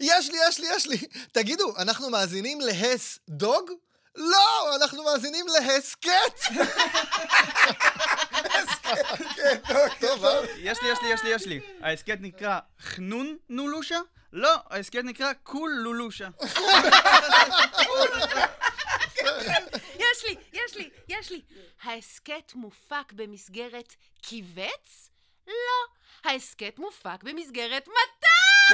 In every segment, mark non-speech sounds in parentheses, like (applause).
יש לי, יש לי, יש לי. תגידו, אנחנו מאזינים להס דוג? לא, אנחנו מאזינים להסכת. (laughs) טוב, אה? יש לי, יש לי, יש לי, יש לי. ההסכת נקרא חנון נולושה? לא, ההסכת נקרא קול לולושה. יש לי, יש לי, יש לי. ההסכת מופק במסגרת קיבץ? לא. ההסכת מופק במסגרת (laughs)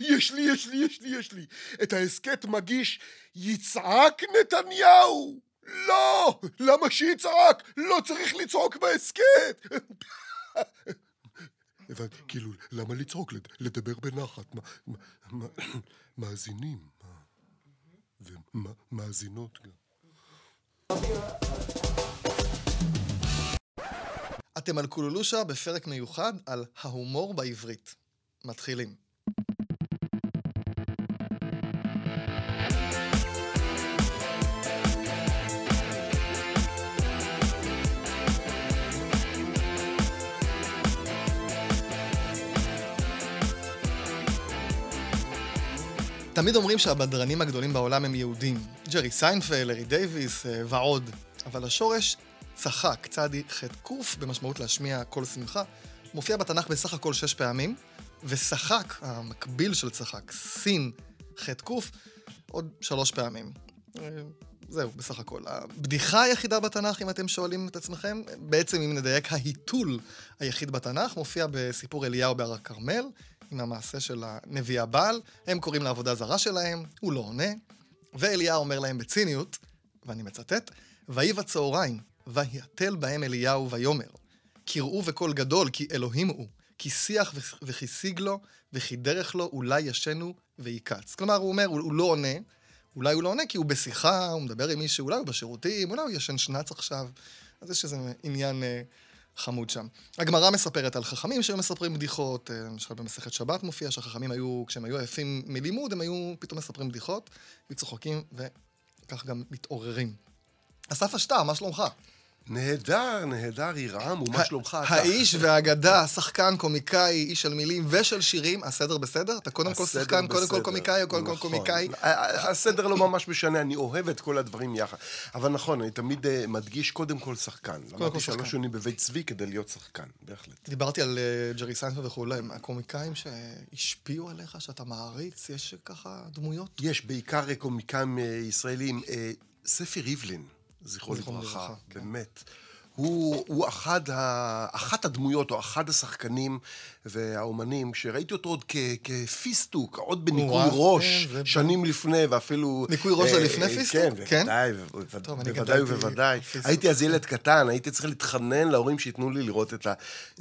יש לי, יש לי, יש לי, יש לי. את ההסכת מגיש יצעק נתניהו. לא! למה שיצעק? לא צריך לצעוק בהסכת! (laughs) הבנתי, כאילו, למה לצעוק? לד- לדבר בנחת. (clears throat) מאזינים. ומאזינות גם. אתם על קולולושה בפרק מיוחד על ההומור בעברית. מתחילים. תמיד אומרים שהבדרנים הגדולים בעולם הם יהודים. ג'רי סיינפלד, לארי דייוויד אה, ועוד. אבל השורש צחק, צדי ח' ק' במשמעות להשמיע קול שמחה, מופיע בתנ"ך בסך הכל שש פעמים, ושחק, המקביל של צחק, סין ח' ק', עוד שלוש פעמים. זהו, בסך הכל. הבדיחה היחידה בתנ"ך, אם אתם שואלים את עצמכם, בעצם אם נדייק, ההיתול היחיד בתנ"ך, מופיע בסיפור אליהו בהר הכרמל, עם המעשה של הנביא הבעל, הם קוראים לעבודה זרה שלהם, הוא לא עונה, ואליהו אומר להם בציניות, ואני מצטט, ויהי בצהריים, ויתל בהם אליהו ויאמר, קראו בקול גדול, כי אלוהים הוא, כי שיח וכי שיג לו, וכי דרך לו אולי ישנו ויקץ. כלומר, הוא אומר, הוא, הוא לא עונה, אולי הוא לא עונה כי הוא בשיחה, הוא מדבר עם מישהו, אולי הוא בשירותים, אולי הוא ישן שנץ עכשיו. אז יש איזה עניין אה, חמוד שם. הגמרא מספרת על חכמים שהיו מספרים בדיחות, אה, למשל במסכת שבת מופיע שהחכמים היו, כשהם היו עייפים מלימוד, הם היו פתאום מספרים בדיחות, היו צוחקים וכך גם מתעוררים. אסף אשטר, מה שלומך? נהדר, נהדר, ירעם, ומה שלומך אתה? האיש והאגדה, שחקן, קומיקאי, איש של מילים ושל שירים, הסדר בסדר? אתה קודם כל שחקן, קודם כל. קומיקאי או קודם כל נכון. קומיקאי? הסדר לא ממש משנה, אני אוהב את כל הדברים יחד. אבל נכון, אני תמיד אה, מדגיש קודם כל שחקן. למדתי. שלוש שנים בבית צבי כדי להיות שחקן, בהחלט. דיברתי על אה, ג'רי סיינפלד וכולי, הקומיקאים שהשפיעו עליך, שאתה מעריץ, יש ככה דמויות? יש בעיקר קומיקאים אה, ישראלים. ספי ריבלין, זכרו לברכה, כן. באמת. הוא, הוא אחד ה, אחת הדמויות, או אחד השחקנים והאומנים, שראיתי אותו עוד כ, כפיסטוק, עוד בניקוי ראש, כן, שנים לפני, ואפילו... ניקוי ראש זה אה, לפני אה, פיסטוק? כן, כן? בוודאי, טוב, בוודאי ובוודאי. בפיסטוק. הייתי אז ילד קטן, הייתי צריך להתחנן להורים שייתנו לי לראות את, ה,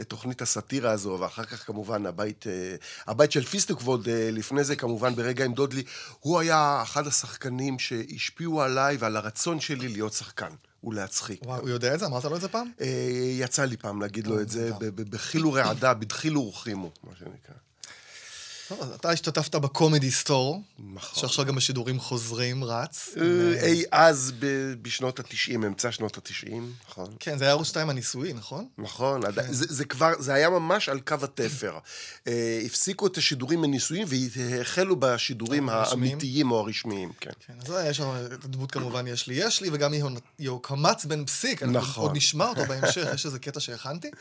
את תוכנית הסאטירה הזו, ואחר כך כמובן הבית, אה, הבית של פיסטוק, ועוד אה, לפני זה כמובן ברגע עם דודלי, הוא היה אחד השחקנים שהשפיעו עליי ועל הרצון שלי להיות שחקן ולהצחיק. וואו, הוא יודע את זה? אמרת לו את זה פעם? אה, יצא לי פעם להגיד לו את זה, נהדר. ב- ב- בחיל ורעדה, בדחילו ורחימו, מה שנקרא. אז אתה השתתפת בקומדי סטור, נכון. שעכשיו גם בשידורים חוזרים, רץ. אה, אי אז בשנות התשעים, אמצע שנות התשעים, נכון. כן, זה היה ערוץ 2 הנישואי, נכון? נכון, כן. זה, כבר, זה היה ממש על קו התפר. אה, הפסיקו את השידורים הניסויים והחלו בשידורים? האמיתיים או הרשמיים, כן. כן, אז יש שם את הדמות כמובן, יש לי, יש לי, וגם יהוקמץ בן פסיק. נכון. עוד נשמע אותו בהמשך, יש איזה קטע שהכנתי.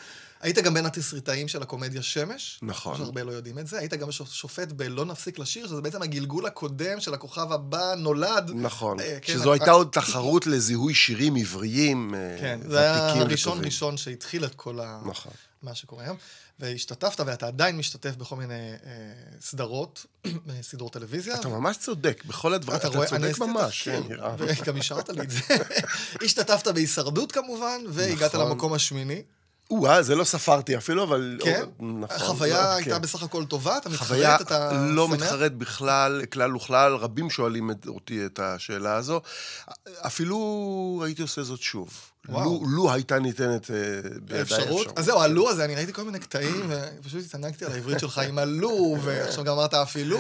היית גם בין התסריטאים של הקומדיה שמש. נכון. שהרבה לא יודעים את זה. היית גם שופט ב"לא נפסיק לשיר", שזה בעצם הגלגול הקודם של הכוכב הבא נולד. נכון, אה, כן, שזו אה, הייתה עוד תחרות לזיהוי שירים עבריים, אה, כן, זה היה ותיקים הראשון. ראשון שהתחיל את כל ה... נכון. מה שקורה היום. והשתתפת, ואתה עדיין משתתף בכל מיני אה, סדרות, סדרות טלוויזיה. אתה ממש צודק, בכל הדברים, אתה, רואה, אני צודק ממש, כן, יראה. וגם השארת לי את זה. (laughs) השתתפת בהישרדות כמובן, והגעת נכון. למקום השמיני. או-אה, זה לא ספרתי אפילו, אבל... כן? נכון. החוויה לא, הייתה כן. בסך הכל טובה? אתה חוויה מתחרט? אתה לא שמח? מתחרט בכלל, כלל וכלל, רבים שואלים את- אותי את השאלה הזו. אפילו הייתי עושה זאת שוב. לו, לו הייתה ניתנת אה, בידיי אפשרות? אז זהו, הלו הזה, אני ראיתי כל מיני קטעים, ופשוט התענגתי על העברית שלך עם הלו, ועכשיו גם אמרת אפילו.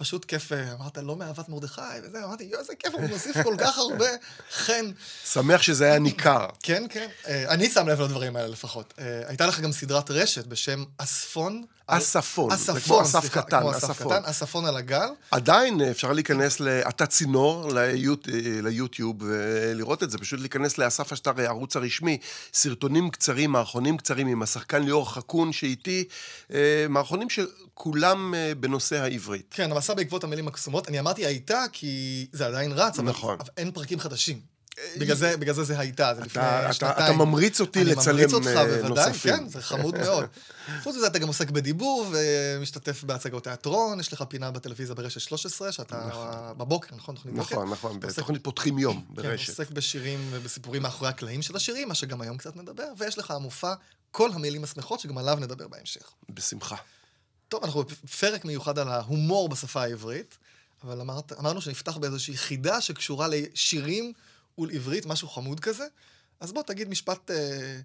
פשוט כיף, אה, אמרת, לא מאהבת מרדכי, וזה, אמרתי, יואו, איזה כיף, הוא מוסיף כל כך הרבה חן. שמח שזה היה ניכר. כן, כן. אה, אני שם לב לדברים האלה לפחות. אה, הייתה לך גם סדרת רשת בשם אספון. אספון, זה כמו אספון, אסף סליחה, קטן, כמו אסף אספון. קטן, אספון על הגל. עדיין אפשר להיכנס לאתה צינור ליוט, ליוטיוב ולראות את זה, פשוט להיכנס לאסף אשטר, הערוץ הרשמי, סרטונים קצרים, מערכונים קצרים עם השחקן ליאור חכון שאיתי, אה, מערכונים שכולם אה, בנושא העברית. כן, עשה בעקבות המילים הקסומות. אני אמרתי הייתה, כי זה עדיין רץ, אבל, נכון. אבל אין פרקים חדשים. בגלל זה, בגלל זה זה הייתה, זה לפני אתה, שנתיים. אתה ממריץ אותי אני לצלם ממריץ אותך, אה, בוודאי, נוספים. כן, זה חמוד מאוד. חוץ מזה, אתה גם עוסק בדיבור ומשתתף בהצגות תיאטרון, יש לך פינה בטלוויזיה ברשת 13, שאתה בבוקר, נכון? תוכנית בוקר? נכון, נכון, בתוכנית פותחים יום כן, ברשת. עוסק בשירים ובסיפורים מאחורי הקלעים של השירים, מה שגם היום קצת נדבר, ויש לך המופע כל המילים השמחות, שגם עליו נדבר בהמשך. בשמחה. טוב, אנחנו בפרק מיוחד על ההומור בשפה העברית, אבל אמרת, אמרנו שנפתח באיזושהי חידה שקשורה לשירים ולעברית, משהו חמוד כזה. אז בוא תגיד משפט... אה,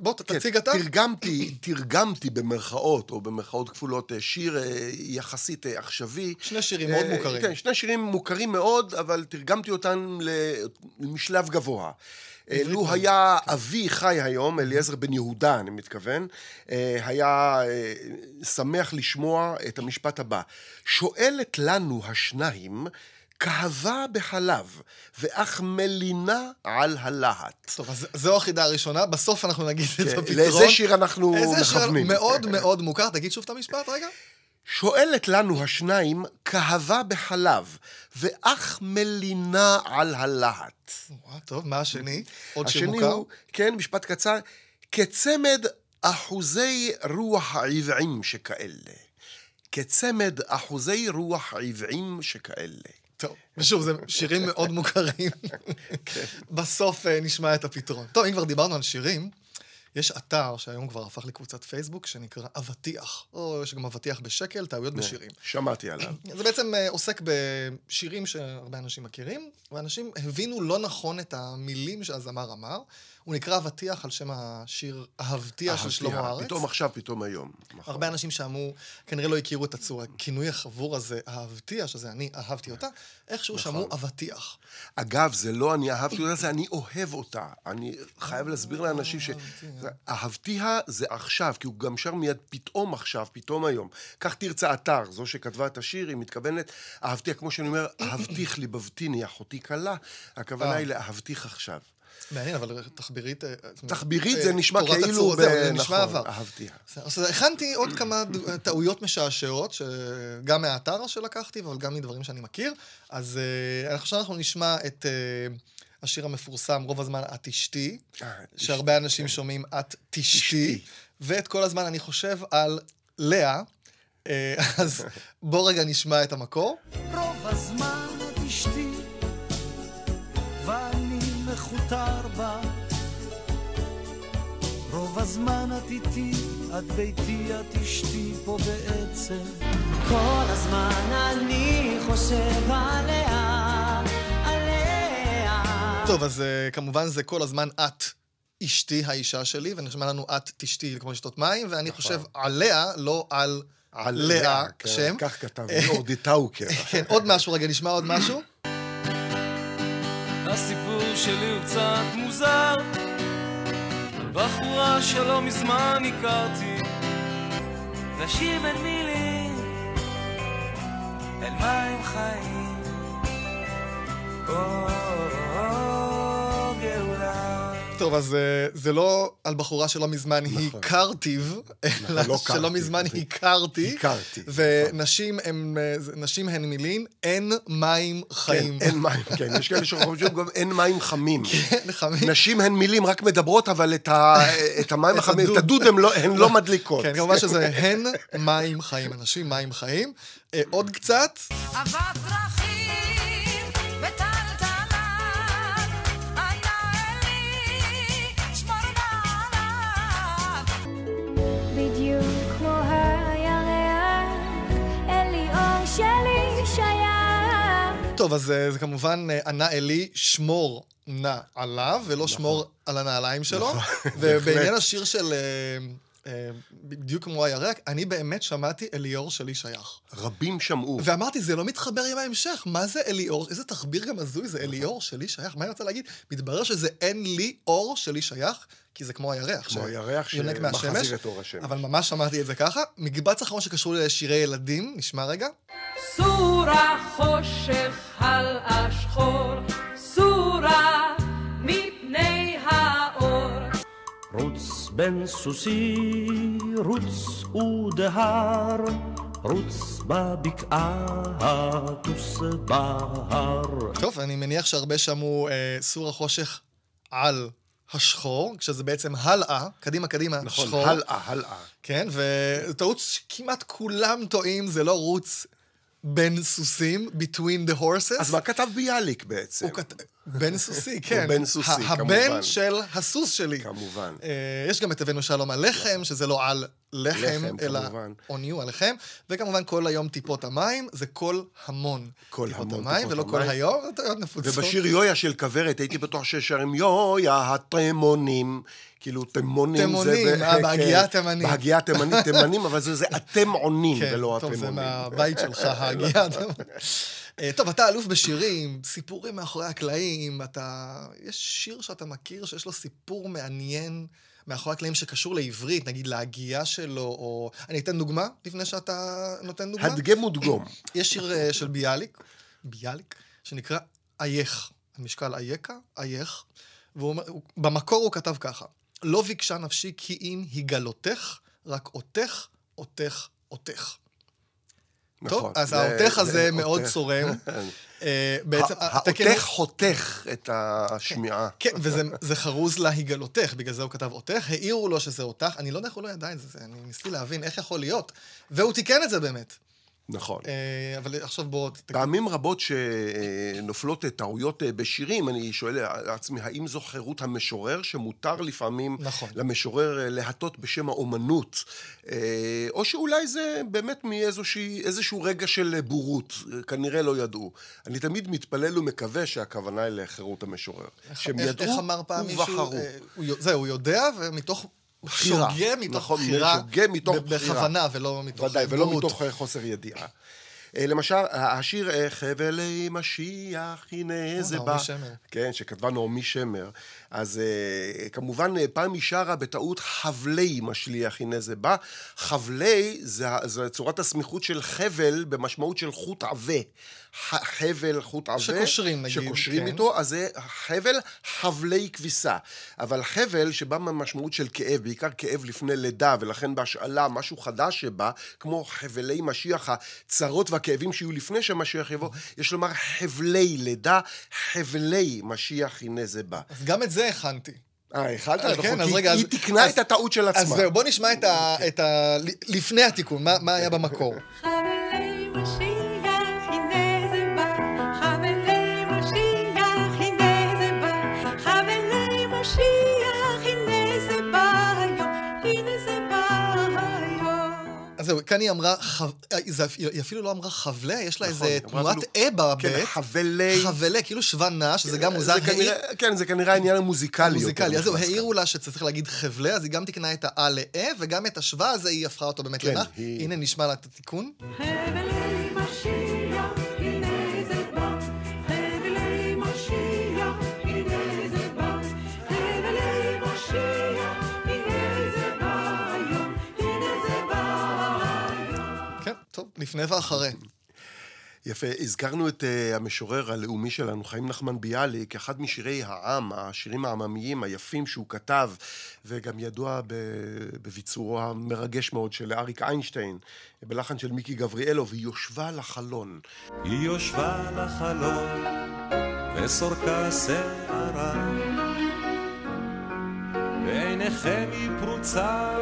בוא, כן, תציג אתה. תרגמתי, תרגמתי במרכאות, או במרכאות כפולות, אה, שיר אה, יחסית עכשווי. שני שירים מאוד מוכרים. כן, שני שירים מוכרים מאוד, אבל תרגמתי אותם ל- משלב גבוה. לו. היה אבי חי היום, אליעזר בן יהודה, אני מתכוון, היה שמח לשמוע את המשפט הבא: שואלת לנו השניים, כהבה בחלב, ואך מלינה על הלהט. טוב, אז זו החידה הראשונה, בסוף אנחנו נגיד את כן, הפתרון. לאיזה שיר אנחנו איזה שיר מכוונים? מאוד מאוד מוכר, תגיד שוב את המשפט רגע. שואלת לנו השניים, כהבה בחלב, ואך מלינה על הלהט. וואו, טוב, מה השני? עוד שיר השני מוכר? הוא, כן, משפט קצר, כצמד אחוזי רוח עבעים שכאלה. כצמד אחוזי רוח עבעים שכאלה. טוב, ושוב, זה שירים מאוד מוכרים. בסוף אה, נשמע את הפתרון. טוב, אם כבר דיברנו על שירים, יש אתר שהיום כבר הפך לקבוצת פייסבוק, שנקרא אבטיח. או יש גם אבטיח בשקל, טעויות בשירים. שמעתי עליו. (clears throat) זה בעצם אה, עוסק בשירים שהרבה אנשים מכירים, ואנשים הבינו לא נכון את המילים שהזמר אמר. הוא נקרא אבטיח על שם השיר אהבתיה של שלמה אהבתיה. ארץ. פתאום עכשיו, פתאום היום. נכון. הרבה אנשים שמעו, כנראה לא הכירו את הצורה, הכינוי החבור הזה, אהבתיה, שזה אני אהבתי אותה, איכשהו נכון. שמעו אבטיח. אגב, זה לא אני אהבתי אותה, זה אני אוהב אותה. אני חייב להסביר לאנשים ש... אהבתיה. אהבתיה זה עכשיו, כי הוא גם שר מיד פתאום עכשיו, פתאום היום. כך תרצה אתר, זו שכתבה את השיר, היא מתכוונת, אהבתיה, כמו שאני אומר, אהבתיך ליבבתיני, אחותי כלה, הכוונה אה. היא לאהבתיך עכשיו. מעניין, אבל תחבירית... אה, תחבירית אה, זה נשמע כאילו... זה נשמע נכון, עבר. אהבתיה. אז הכנתי עוד כמה ד- טעויות משעשעות, שגם מהאתר שלקחתי, אבל גם מדברים שאני מכיר. אז אה, עכשיו אנחנו נשמע את אה, השיר המפורסם, רוב הזמן את אשתי, אה, שהרבה אנשים שומעים את תשתי, אשתי. ואת כל הזמן אני חושב על לאה. אה, (laughs) אז בוא רגע נשמע את המקור. רוב הזמן את אשתי, מכותר בה. רוב הזמן את איתי, את ביתי, את אשתי פה בעצם. כל הזמן אני חושב עליה, עליה. טוב, אז אה, כמובן זה כל הזמן את אשתי, האישה שלי, ונשמע לנו את תשתי כמו לשתות מים, ואני חושב עליה, לא על על לאה, כן, שם. כך כתב (laughs) אורדי טאוקר. כן, עוד משהו, רגע, נשמע עוד משהו. הסיפור שלי הוא קצת מוזר, בחורה שלא מזמן הכרתי, והשיר בין מילים אל מים חיים. או, גאולה. טוב, אז אה, זה לא על בחורה שלא מזמן הכרתיו, אלא לא שלא מזמן הכרתי. הכרתי, ונשים הם, אה, הן מילים, אין מים כן, חיים. אין מים, כן, יש כאלה שחושבים גם אין מים חמים. (laughs) כן, חמים. נשים הן מילים רק מדברות, אבל את (laughs) המים החמים, את הדוד. הן לא- לא (laughs) מדליקות. כן, כמובן שזה הן מים חיים, אנשים מים חיים. אה, עוד קצת, אבק שלי שייך. טוב, אז אה, זה כמובן אה, ענה אלי, שמור נא עליו, ולא שמור על הנעליים שלו. ובעניין השיר של... אה, בדיוק כמו הירק, אני באמת שמעתי אליאור שלי שייך. רבים שמעו. ואמרתי, זה לא מתחבר עם ההמשך, מה זה אליאור? איזה תחביר גם הזוי, זה אליאור שלי שייך? מה אני רוצה להגיד? מתברר שזה אין לי אור שלי שייך, כי זה כמו הירח. כמו ש- הירח שמחזיר את אור השמש. אבל ממש שמעתי את זה ככה. מקבץ אחרון שקשור לשירי ילדים, נשמע רגע. סורה חושך הלאה שחור, סורה מפני בן סוסי, רוץ ודהר, רוץ בבקעה, הטוס בהר. טוב, אני מניח שהרבה שמעו אה, סור החושך על השחור, כשזה בעצם הלאה, קדימה קדימה, נכון, שחור. הלאה, הלאה. כן, וטעות שכמעט כולם טועים, זה לא רוץ בין סוסים, between the horses. אז מה כתב ביאליק בעצם? הוא כתב... בן סוסי, כן. בן סוסי, כמובן. הבן של הסוס שלי. כמובן. אה, יש גם את אבינו שלום הלחם, שזה לא על לחם, לחם, אלא הוא הלחם. וכמובן כל היום טיפות המים, זה כל המון כל טיפות המון המים, טיפות ולא כל המים. היום, זה טעויות נפוצות. ובשיר יויה של כוורת הייתי בטוח ששרים יויה התימונים. כאילו תימונים תימונים, זה... אה, בהגייה כן, התימנית. בהגייה התימנית, תימנים, אבל זה זה אתם עונים כן, ולא טוב, זה התימונים. מהבית שלך, (laughs) ההגייה. אה, טוב, אתה אלוף בשירים, סיפורים מאחורי הקלעים, אתה... יש שיר שאתה מכיר שיש לו סיפור מעניין מאחורי הקלעים שקשור לעברית, נגיד להגייה שלו, או... אני אתן דוגמה לפני שאתה נותן דוגמה. הדגם ודגום. (clears throat) יש שיר אה, של ביאליק, ביאליק, שנקרא אייך, על משקל אייכה, אייך, ובמקור הוא כתב ככה: לא ביקשה נפשי כי אם היגלותך, רק אותך, אותך, אותך. טוב, נכון. אז זה- האותך זה הזה מאוד. צורם. (laughs) אה, בעצם, התקן הוא- האותך חותך את השמיעה. כן, וזה זה חרוז להיגלותך, בגלל זה הוא כתב אותך, העירו לו שזה אותך, אני לא יודע איך הוא לא ידע את זה, אני ניסיתי להבין איך יכול להיות, והוא תיקן את זה באמת. נכון. אה, אבל עכשיו בוא... ת- פעמים רבות שנופלות טעויות אה, בשירים, אני שואל לעצמי, האם זו חירות המשורר, שמותר לפעמים נכון. למשורר אה, להטות בשם האומנות, או שאולי זה באמת מאיזשהו רגע של בורות, אה, כנראה לא ידעו. אני תמיד מתפלל ומקווה שהכוונה היא לחירות המשורר. שהם איך, ידעו פעם מישהו? ובחרו. זהו, הוא יודע, ומתוך... בחירה. שוגה מתוך נכון, בחירה. שוגה מתוך בחירה. בכוונה, ולא מתוך ודאי, ולא. מתוך אה, חוסר ידיעה. אה, למשל, השיר אה, חבלי משיח, הנה זה בא. כן, שכתבה נעמי שמר. אז כמובן, פעם היא שרה בטעות חבלי משליח, הנה זה בא. חבלי זה, זה צורת הסמיכות של חבל במשמעות של חוט עבה. חבל, חוט עבה. שקושרים, נגיד, שקושרים כן. איתו, אז זה חבל חבלי כביסה. אבל חבל שבא מהמשמעות של כאב, בעיקר כאב לפני לידה, ולכן בהשאלה משהו חדש שבא, כמו חבלי משיח, הצרות והכאבים שיהיו לפני שהמשיח יבוא, יש לומר חבלי לידה, חבלי משיח הנה זה בא. אז גם את זה הכנתי. אה, הכנת? אה, כן, אז רגע, היא אז- תיקנה את הטעות של עצמה. אז זהו, בוא נשמע את ה... את ה... לפני התיקון, מה מה היה במקור. חבלי משיח, זהו, כאן היא אמרה, חב... זה... היא אפילו לא אמרה חבלה, יש לה נכון, איזה תנועת אפילו- אה בבית. כן, חבלי... חבלה, כאילו שוונה, שזה גם מוזר. זה כנראה- כן, זה כנראה העניין המוזיקלי. מוזיקלי. אז זהו. העירו לה שצריך להגיד חבלה, אז היא גם תיקנה את האה לאה, וגם את השווה הזה היא הפכה אותו באמת כן, לנח. היא- הנה נשמע לה את התיקון. חבלי לפני ואחרי. יפה, הזכרנו את uh, המשורר הלאומי שלנו, חיים נחמן ביאליק, אחד משירי העם, השירים העממיים היפים שהוא כתב, וגם ידוע בביצורו המרגש מאוד של אריק איינשטיין, בלחן של מיקי גבריאלוב, היא יושבה על החלון. היא יושבה לחלון וסורקה שערה בעיניכם היא פרוצה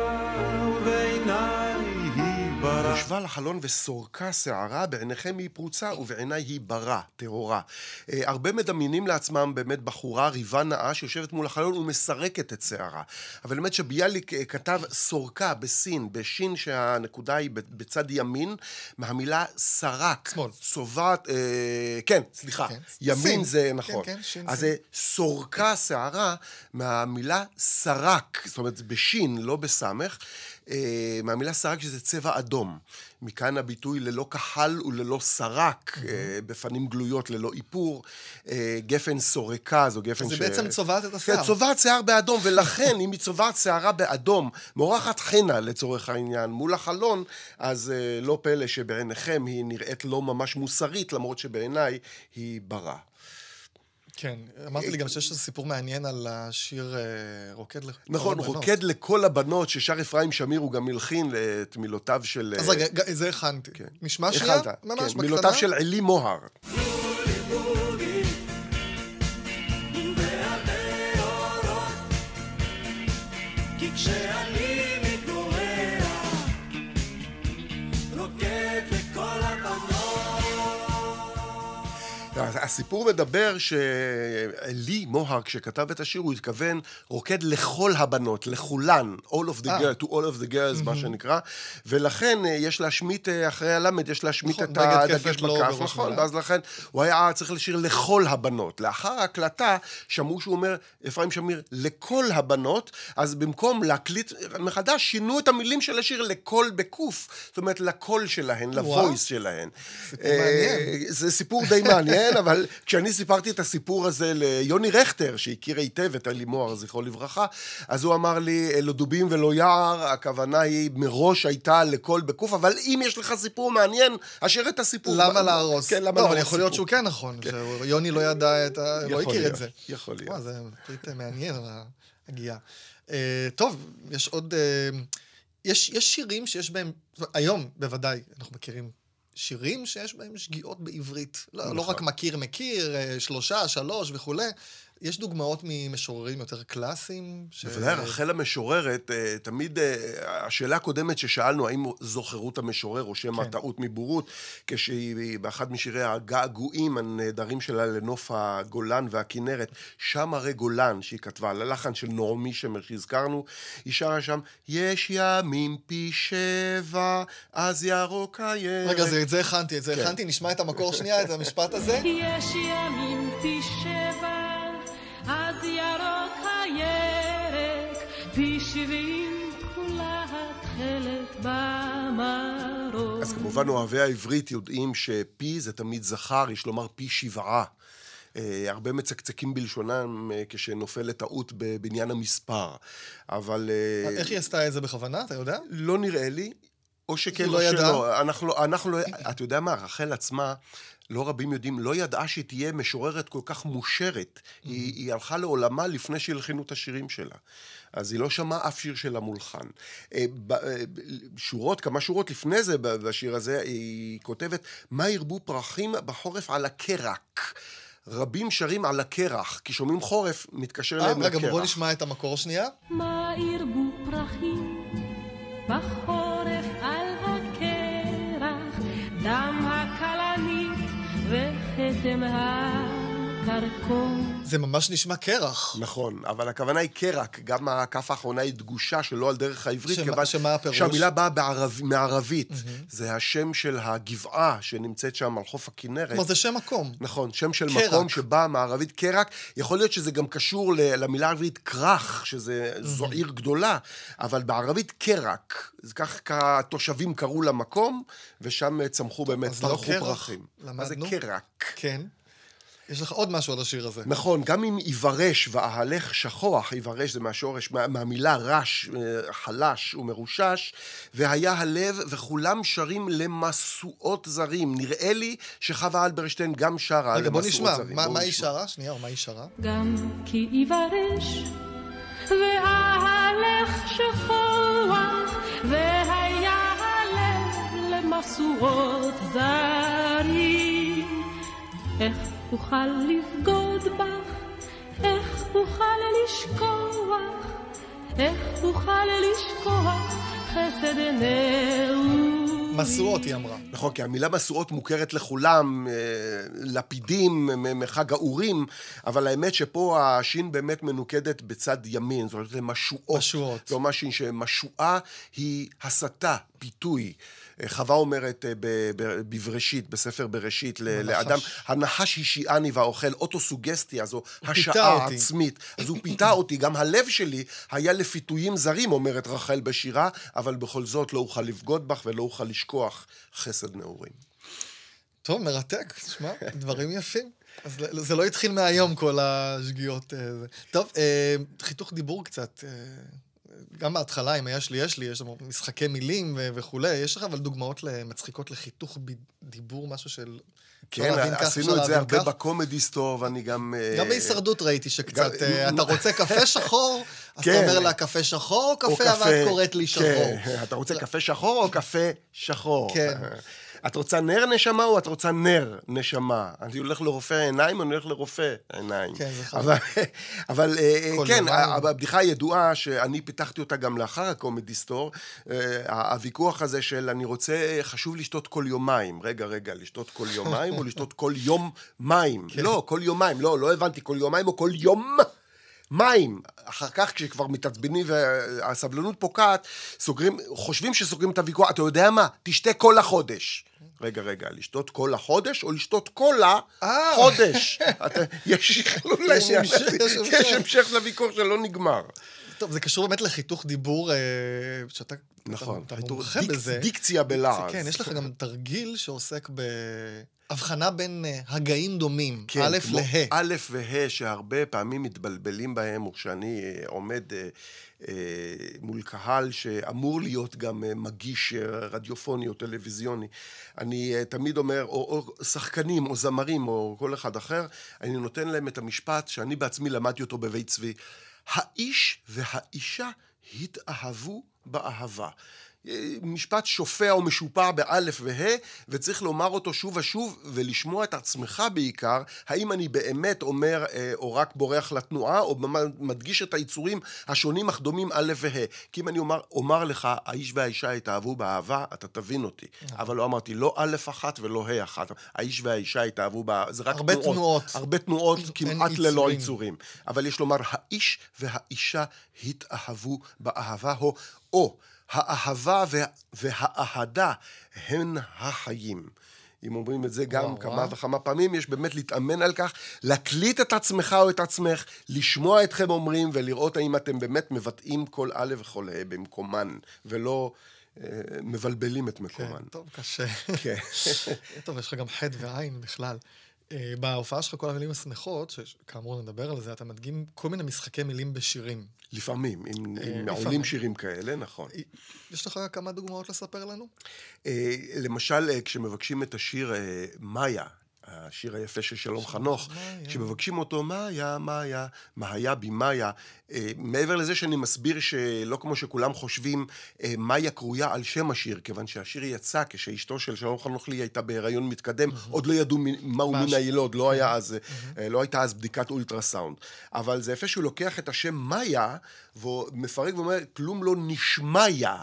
על החלון וסורקה שערה, בעיניכם היא פרוצה ובעיניי היא ברה, טהורה. אה, הרבה מדמיינים לעצמם באמת בחורה ריבה נאה שיושבת מול החלון ומסרקת את שערה. אבל באמת שביאליק אה, כתב סורקה בסין, בשין שהנקודה היא בצד ימין, מהמילה סרק. שמאל. צובעת, אה, כן, סליחה, כן, ימין סין. זה נכון. כן, כן, שין, אז. זה סורקה שערה מהמילה סרק, זאת אומרת בשין, לא בסמך. אה, מהמילה סרק שזה צבע אדום. מכאן הביטוי ללא כחל וללא סרק, אה, בפנים גלויות ללא איפור. אה, גפן סורקה, זו גפן זה ש... בעצם צובעת את השיער. כן, צובעת שיער באדום, ולכן אם היא צובעת שערה באדום, מורחת חנה לצורך העניין, מול החלון, אז אה, לא פלא שבעיניכם היא נראית לא ממש מוסרית, למרות שבעיניי היא ברה. כן, אמרתי לי גם שיש איזה סיפור מעניין על השיר אה, רוקד לכל נכון, הבנות. רוקד לכל הבנות, ששר אפרים שמיר, הוא גם הלחין את מילותיו של... אז רגע, זה הכנתי. כן. נשמע שנייה? ממש כן, בקטנה. מילותיו של עלי מוהר. כי הסיפור מדבר שעלי מוהר, כשכתב את השיר, הוא התכוון רוקד לכל הבנות, לכולן, all of the אה. girls, to all of the girls, מה שנקרא, ולכן אה, יש להשמיט, אה, אחרי הלמד, יש להשמיט נכון, את הדגש לא בכף, נכון. ואז לכן הוא היה צריך לשיר לכל הבנות. לאחר ההקלטה, שמעו שהוא אומר, אפרים שמיר, לכל הבנות, אז במקום להקליט מחדש, שינו את המילים של השיר לקול בקוף, זאת אומרת, לקול שלהן, לוויס שלהן. זה סיפור די מעניין, אבל כשאני סיפרתי את הסיפור הזה ליוני רכטר, שהכיר היטב את אלי מוהר, זכרו לברכה, אז הוא אמר לי, לא דובים ולא יער, הכוונה היא מראש הייתה לכל בקוף, אבל אם יש לך סיפור מעניין, אשאר את הסיפור. למה להרוס? כן, למה לא, אבל להרוס יכול להיות סיפור? שהוא כן נכון. שיוני לא ידע את ה... לא הכיר את זה. יכול להיות. וואו, זה פריט מעניין, הגיעה. אה, טוב, יש עוד... אה, יש יש שירים שיש בהם... היום, בוודאי, אנחנו מכירים שירים שיש בהם שגיאות בעברית. לא, לא נכון. רק מכיר מכיר, אה, שלושה, שלוש וכולי. יש דוגמאות ממשוררים יותר קלאסיים? ש- בוודאי, רחל המשוררת, אה, תמיד, אה, השאלה הקודמת ששאלנו, האם זו חירות המשורר או שמא כן. טעות מבורות, כשהיא באחד משירי הגעגועים הנהדרים שלה לנוף הגולן והכינרת, שם הרי גולן, שהיא כתבה, על הלחן של נעמי שמר שהזכרנו, היא שרה שם, יש ימים פי שבע, אז ירוק הירק. רגע, זה- את זה הכנתי, את זה כן. הכנתי, נשמע את המקור שנייה, את המשפט הזה. יש ימים פי שבע, הירק, פי שבעים תכולה התכלת במרום. אז כמובן אוהבי העברית יודעים שפי זה תמיד זכר, יש לומר פי שבעה. אה, הרבה מצקצקים בלשונם אה, כשנופלת טעות בבניין המספר. אבל... אה, איך היא עשתה את זה בכוונה, אתה יודע? לא נראה לי, או שכן היא או לא ידעה? שלא. אנחנו, לא- אנחנו לא... אתה יודע מה, רחל עצמה, לא רבים יודעים, לא ידעה שהיא תהיה משוררת כל כך מושרת. היא, היא הלכה לעולמה לפני שהלחינו את השירים שלה. אז היא לא שמעה אף שיר שלה מולחן. אה, אה, שורות, כמה שורות לפני זה, בשיר הזה, היא כותבת, מה ירבו פרחים בחורף על הקרק. רבים שרים על הקרח, כי שומעים חורף, מתקשר אה, להם רגע, לקרח. בוא נשמע את המקור שנייה. מה ירבו פרחים בחורף lifted them high. זה ממש נשמע קרח. נכון, אבל הכוונה היא קרק, גם הכף האחרונה היא דגושה שלא על דרך העברית, שמה- כיוון שמה הפירוש? שהמילה באה בערב, מערבית. זה השם של הגבעה שנמצאת שם על חוף הכנרת. כלומר, זה שם מקום. נכון, שם של קרק. מקום שבא מערבית קרק. יכול להיות שזה גם קשור ל- למילה העברית כרך, שזה, זו עיר גדולה, אבל בערבית קרק. אז כך התושבים קראו למקום, ושם צמחו באמת, אז לא פרחו קרח, פרחים. מה זה למדנו. קרק? כן. יש לך עוד משהו על השיר הזה. נכון, גם אם יברש ואהלך שכוח, יברש זה מהשורש, מה, מהמילה רש, אה, חלש ומרושש, והיה הלב וכולם שרים למשואות זרים. נראה לי שחווה אלברשטיין גם שרה רגע, בוא למשואות נשמע. זרים. מה בואו מה היא נשמע. שרה? שנייה, או מה היא שרה? גם כי יברש ואהלך שכוח והיה הלב למשואות זרים איך אוכל לבגוד בך איך אוכל לשכוח איך אוכל לשכוח חסד נעורים משואות, היא אמרה. נכון, כי המילה משואות מוכרת לכולם, אה, לפידים מחג האורים, אבל האמת שפה השין באמת מנוקדת בצד ימין, זאת אומרת, זה משואות. משואות. זה אומר שין שמשואה היא הסתה, פיתוי. אה, חווה אומרת אה, בבראשית, בספר בראשית. לאדם, הנחש השיעני והאוכל, אוטוסוגסטיה, זו השעה אותי. העצמית. אז הוא פיתה אותי, גם הלב שלי היה לפיתויים זרים, אומרת רחל בשירה, אבל בכל זאת לא אוכל לבגוד בך ולא אוכל לשכוח חסד נעורים. טוב, מרתק, תשמע, דברים יפים. אז זה- לא התחיל מהיום, כל השגיאות. אה. טוב, חיתוך דיבור קצת. גם בהתחלה, עם היש לי, יש לי, יש לנו משחקי מילים ו- וכולי, יש לך אבל דוגמאות מצחיקות לחיתוך ב- דיבור, משהו של... כן, כך, עשינו אפשר את זה הרבה כך. בקומדי סטור, ואני גם... אה, גם בהישרדות ראיתי שקצת, גם- אה, אתה רוצה קפה (laughs) שחור? אז אתה כן. אומר לה קפה שחור או קפה, אבל את קוראת לי שחור. כן, (laughs) אתה רוצה קפה שחור או קפה שחור? כן. (laughs) את רוצה נר נשמה או את רוצה נר נשמה? אני הולך לרופא העיניים או אני הולך לרופא העיניים? כן, זה חשוב. אבל, (laughs) אבל אה, כל כן, יומיים. הבדיחה הידועה, שאני פיתחתי אותה גם לאחר הקומדי סטור, אה, הוויכוח הזה של אני רוצה, חשוב לשתות כל יומיים. רגע, רגע, לשתות כל יומיים או לשתות כל יום מים? כן. לא, כל יומיים, לא, לא הבנתי, כל יומיים או כל יום מים. אחר כך, כשכבר מתעצבנים והסבלנות פוקעת, סוגרים, חושבים שסוגרים את הוויכוח, אתה יודע מה? תשתה כל החודש. רגע, רגע, לשתות כל החודש או לשתות כל אה. החודש? (laughs) אתה- (laughs) יש המשך, לוויכוח שלא נגמר. טוב, זה קשור באמת לחיתוך דיבור, אה, שאתה נכון. אתה מומחה בזה. דיקציה בלעז. כן, יש לך גם תרגיל שעוסק בהבחנה בין אה, הגאים דומים, כן, א' כמו לה'. א' וה', שהרבה פעמים מתבלבלים בהם, וכשאני אה, עומד אה, אה, מול קהל שאמור להיות גם אה, מגיש אה, רדיופוני או טלוויזיוני, אני אה, תמיד אומר, או, או שחקנים, או זמרים, או כל אחד אחר, אני נותן להם את המשפט שאני בעצמי למדתי אותו בבית צבי. האיש והאישה התאהבו באהבה. משפט שופע או משופע באלף וה' וצריך לומר אותו שוב ושוב ולשמוע את עצמך בעיקר, האם אני באמת אומר אה, או רק בורח לתנועה או מדגיש את היצורים השונים אך דומים א' וה'. כי אם אני אומר, אומר לך, האיש והאישה התאהבו באהבה, אתה תבין אותי. אבל לא אמרתי לא א' אחת ולא ה' אחת. האיש והאישה התאהבו באהבה, זה רק הרבה תנועות. הרבה תנועות, כמעט ללא. יצורים. אבל יש לומר, האיש והאישה התאהבו באהבה, או, או האהבה וה, והאהדה הן החיים. אם אומרים את זה גם וואו, כמה וואו. וכמה פעמים, יש באמת להתאמן על כך, להקליט את עצמך או את עצמך, לשמוע אתכם אומרים ולראות האם אתם באמת מבטאים כל א' וכל ה' במקומן, ולא אה, מבלבלים את כן, מקומן. טוב, קשה. כן. (laughs) טוב, יש לך גם חטא ועין בכלל. אה, בהופעה שלך, כל המילים השמחות, שכאמור נדבר על זה, אתה מדגים כל מיני משחקי מילים בשירים. לפעמים, אם, אה, אם לפעמים. עולים שירים כאלה, נכון. יש לך כמה דוגמאות לספר לנו? אה, למשל, אה, כשמבקשים את השיר אה, מאיה, השיר היפה של שלום חנוך, מאיה. כשמבקשים אותו, מאיה, מאיה, מה היה בי מאיה, אה, מעבר לזה שאני מסביר שלא כמו שכולם חושבים, אה, מאיה קרויה על שם השיר, כיוון שהשיר יצא כשאשתו של שלום חנוך לי הייתה בהיריון מתקדם, עוד לא ידעו מהו מה מין הש- היילוד, לא היה אז, אה, לא הייתה אז בדיקת אולטרסאונד. אבל זה יפה שהוא לוקח את השם מאיה, ומפרק ואומר, כלום לא נשמיה.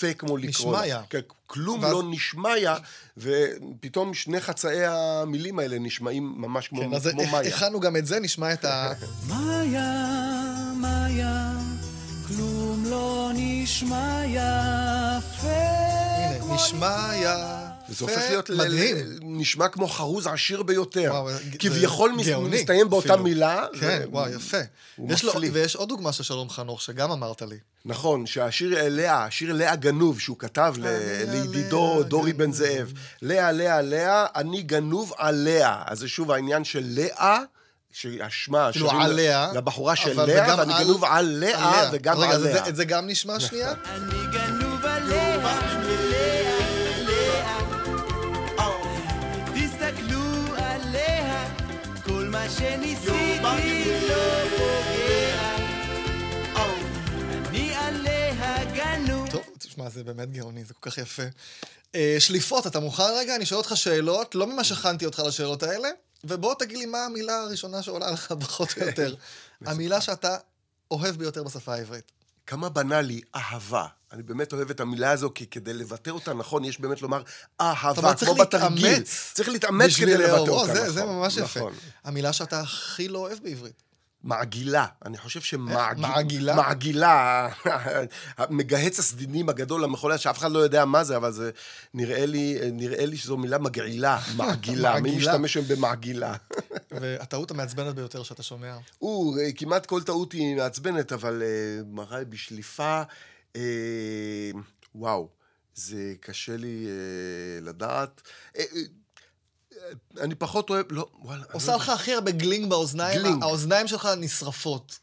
פה כמו לקרוא לה. נשמיה. כן, כלום ואז- לא נשמיה, ופתאום שני חצאי המילים האלה נשמעים ממש כמו, כן, אז כמו מאיה. הכנו גם את זה, נשמע את ה... (laughs) מאיה, מאיה, כלום לא נשמע יפה. הנה, נשמע. וזה הופך להיות, ל- מדהים. ל- נשמע כמו חרוז עשיר ביותר. וואו, זה- כביכול זה מס- גאוני מסתיים באותה אפילו. מילה. כן, ו- וואו, יפה. הוא יש לו. ויש עוד דוגמה של שלום חנוך, שגם אמרת לי. נכון, שהשיר לאה, השיר לאה גנוב, שהוא כתב ל- לידידו לאה דורי בן. זאב. לאה, לאה, לאה, אני גנוב עליה. אז זה שוב העניין של לאה. שהשמה, כאילו עליה, לבחורה של לאה, ואני גנוב על לאה עליה. וגם רגע, עליה. זה- את זה גם נשמע שנייה? אני גנוב מה שניסיתי לא פוגע. אני עליה גנוב. טוב, תשמע, זה באמת גאוני, זה כל כך יפה. אה, שליפות, אתה מוכן רגע? אני שואל אותך שאלות, לא ממה שהכנתי אותך לשאלות האלה, ובוא תגיד לי מה המילה הראשונה שעולה לך פחות או יותר. (laughs) המילה שאתה אוהב ביותר בשפה העברית. כמה בנאלי, אהבה. אני באמת אוהב את המילה הזו, כי כדי לבטא אותה נכון, יש באמת לומר אהבה, כמו בתרגיל. צריך להתאמץ כדי לבטא. אותה זה- נכון. זה ממש יפה. נכון. המילה שאתה הכי לא אוהב בעברית. מעגילה. אני חושב שמעגילה... מעגילה? (laughs) מגהץ הסדינים הגדול המחולל, שאף אחד לא יודע מה זה, אבל זה נראה לי, נראה לי שזו מילה מגעילה, (laughs) מעגילה. מי. משתמש היום במעגילה? (laughs) והטעות המעצבנת ביותר שאתה שומע. הוא, אה, כמעט כל טעות היא מעצבנת, אבל אה, מראה בשליפה, אה, וואו, זה קשה לי לדעת. אה, אה, אני פחות אוהב, לא, וואלה. אני עושה לא לך הכי הרבה גלינג באוזניים, גלינג. האוזניים שלך נשרפות.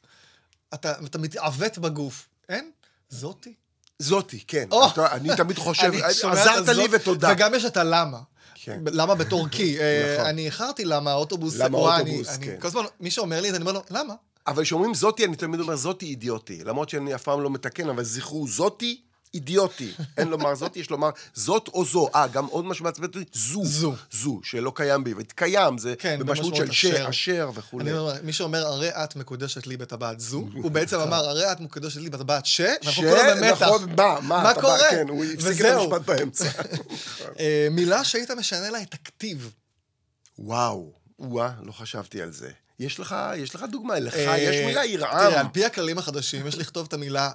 אתה אתה מתעוות בגוף. אין? זאתי. זאתי, כן. או! אתה- אני תמיד (laughs) חושב, אני עזרת לי ותודה. וגם יש את הלמה. כן. למה בטורקי? (laughs) אה, נכון. אני איחרתי למה האוטובוס... למה האוטובוס, אני- כן. כל הזמן, מי שאומר לי את זה, אני אומר לו, למה? אבל כשאומרים זאתי, אני תמיד אומר זאתי אידיוטי. למרות שאני אף פעם לא מתקן, אבל זכרו, זאתי אידיוטי. אין לומר זאתי, יש לומר זאת או זו. אה, גם עוד משהו מעצבן אותי, זו. זו. זו, שלא קיים בעברית. קיים, זה כן, במשמעות של ש, אשר. אשר וכולי. אני אומר, מי שאומר, הרי את מקודשת לי בטבעת זו, (laughs) הוא בעצם אמר, הרי את מקודשת לי בטבעת ש, ואנחנו כולנו במתח. נכון, מה, מה, מה קורה? כן, הוא הפסיק את. המשפט באמצע. (laughs) אה, מילה שהיית משנה לה את הכתיב. וואו, וואה, לא חשבתי על זה. יש לך, יש לך דוגמה, לך אה, יש מילה ירעם. תראה, על פי הכללים החדשים, יש לכתוב את המילה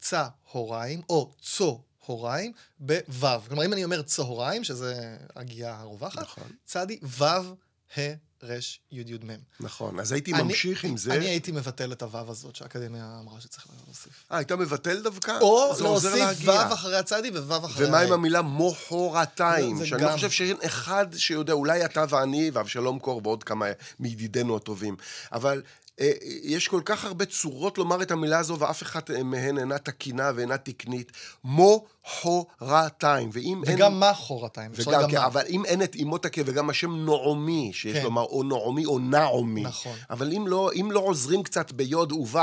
צהריים, או צהריים, בו'. כלומר, אם אני אומר צהריים, שזה הגייה הרווחת, נכון. צדי ו', ה', ר', י', י', מ'. נכון, אז הייתי אני- ממשיך עם זה. אני הייתי מבטל את הו' הזאת שהאקדמיה אמרה שצריך להוסיף. אה, היית מבטל דווקא? או להוסיף להגיע. ו' אחרי הצדי וו' אחרי ומה עם המילה מוחרתיים? שאני גם. לא חושב שאין אחד שיודע, אולי אתה ואני ואבשלום קור ועוד כמה מידידינו הטובים. אבל יש כל כך הרבה צורות לומר את המילה הזו, ואף אחת מהן אינה תקינה ואינה תקנית. מוחרתיים. ואם אין... וגם מה חורתיים. וגם, גם כן, מה. אבל אם אין את אימות הכאב וגם השם נעמי, שיש כן. לומר או נעמי או נעמי. נכון. אבל אם לא, אם לא עוזרים קצת ביוד וו,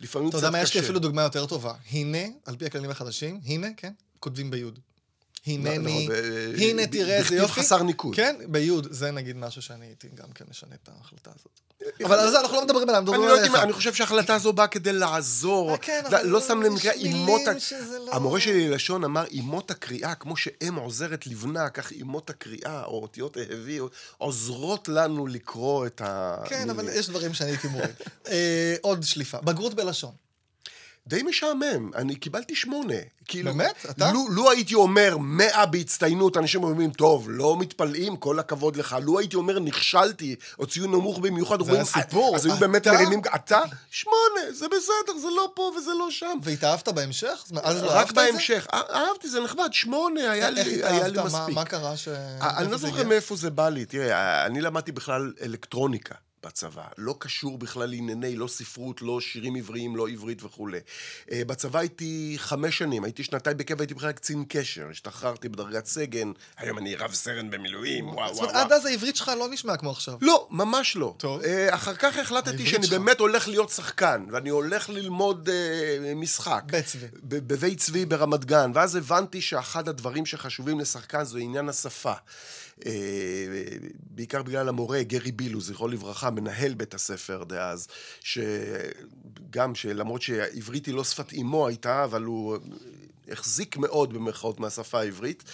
לפעמים אתה קצת יודע מה, יש לי קשה. אפילו דוגמה יותר טובה. הנה, על פי הכללים החדשים, הנה, כן, כותבים ביוד. הנני, נכון, ב- הנה תראה איזה בכתיב יופי. חסר ניקוד. כן, ביוד, זה נגיד משהו שאני הייתי גם כן משנה את ההחלטה הזאת. אבל על זה אנחנו לא מדברים עליו, מדברים לא עליך. אני חושב שההחלטה הזו באה כדי לעזור. אה, כן, לא- לא שם נקרא אימות... ה- לא- המורה שלי ללשון אמר, אימות הקריאה, כמו שאם עוזרת לבנה, כך אימות הקריאה, או אותיות ההביא, עוזרות לנו לקרוא את המילים. כן, אבל יש דברים שאני הייתי מוריד. אה, עוד שליפה. בגרות בלשון. די משעמם, אני קיבלתי שמונה. כאילו, באמת? אתה? לו, לו הייתי אומר מאה בהצטיינות, אנשים אומרים, טוב, לא מתפלאים, כל הכבוד לך. לו הייתי אומר, נכשלתי, או ציון נמוך במיוחד, זה אומרים, הסיפור. אז היו באמת? מרימים, אתה? שמונה, זה בסדר, זה לא פה וזה לא שם. והתאהבת בהמשך? אז לא רק אהבת את זה? בהמשך. אה- אהבתי, זה נחמד, שמונה, היה לי, היה לי מספיק. מה קרה ש... אה, אני לא זוכר? מאיפה זה בא לי. תראה, אני למדתי בכלל אלקטרוניקה בצבא. לא קשור בכלל לענייני, לא ספרות, לא שירים עבריים, לא עברית וכולי. אה, בצבא הייתי חמש שנים, הייתי שנתיים בקבע, הייתי בכלל קצין קשר. השתחררתי בדרגת סגן, היום אני רב סרן במילואים, וואו זאת וואו אומרת, עד. אז העברית שלך לא נשמע כמו עכשיו. לא, ממש לא. טוב. אה, אחר כך החלטתי שאני. באמת הולך להיות שחקן, ואני הולך ללמוד אה, משחק. בצבי. בבית צבי ברמת גן, ואז הבנתי שאחד הדברים שחשובים לשחקן זה עניין השפה. אה, בעיקר בגלל המורה גרי בילו, זכרו לברכה, מנהל בית הספר דאז, שגם שלמרות שעברית היא לא שפת אימו הייתה, אבל הוא החזיק מאוד במרכאות מהשפה העברית,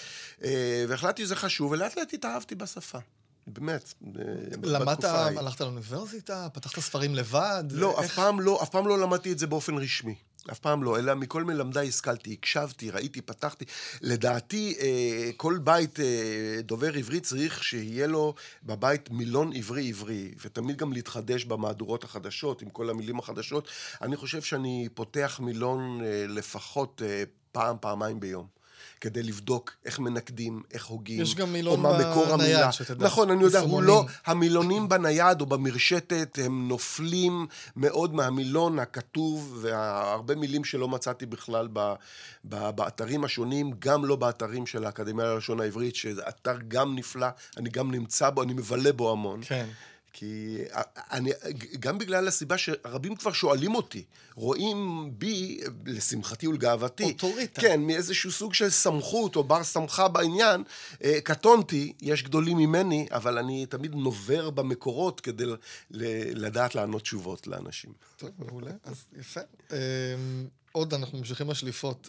אה, והחלטתי שזה חשוב, ולאט לאט התאהבתי בשפה. באמת, אה, למדת. הלכת לאוניברסיטה? פתחת ספרים לבד? לא, אף פעם לא, אף פעם לא למדתי את זה באופן רשמי. אף פעם לא, אלא מכל מלמדיי השכלתי, הקשבתי, ראיתי, פתחתי. לדעתי, אה, כל בית אה, דובר עברית צריך שיהיה לו בבית מילון עברי-עברי, ותמיד גם להתחדש במהדורות החדשות, עם כל המילים החדשות. אני חושב שאני פותח מילון אה, לפחות פעם, פעמיים ביום. כדי לבדוק איך מנקדים, איך הוגים, יש גם מילון או מה מקור בנייד, המילה. שתדע. נכון, אני יודע, הוא. לא... המילונים בנייד או במרשתת הם נופלים מאוד מהמילון הכתוב, והרבה מילים שלא מצאתי בכלל ב, ב, באתרים השונים, גם לא באתרים של האקדמיה ללשון העברית, שזה אתר גם נפלא, אני גם נמצא בו, אני מבלה בו המון. כן. כי אני, גם בגלל הסיבה שרבים כבר שואלים אותי, רואים בי, לשמחתי ולגאוותי, אוטוריטה. כן, מאיזשהו סוג של סמכות או בר סמכה בעניין, אה, קטונתי, יש גדולים ממני, אבל אני תמיד נובר במקורות כדי לדעת לענות תשובות לאנשים. טוב, מעולה, אז יפה. עוד אנחנו ממשיכים בשליפות.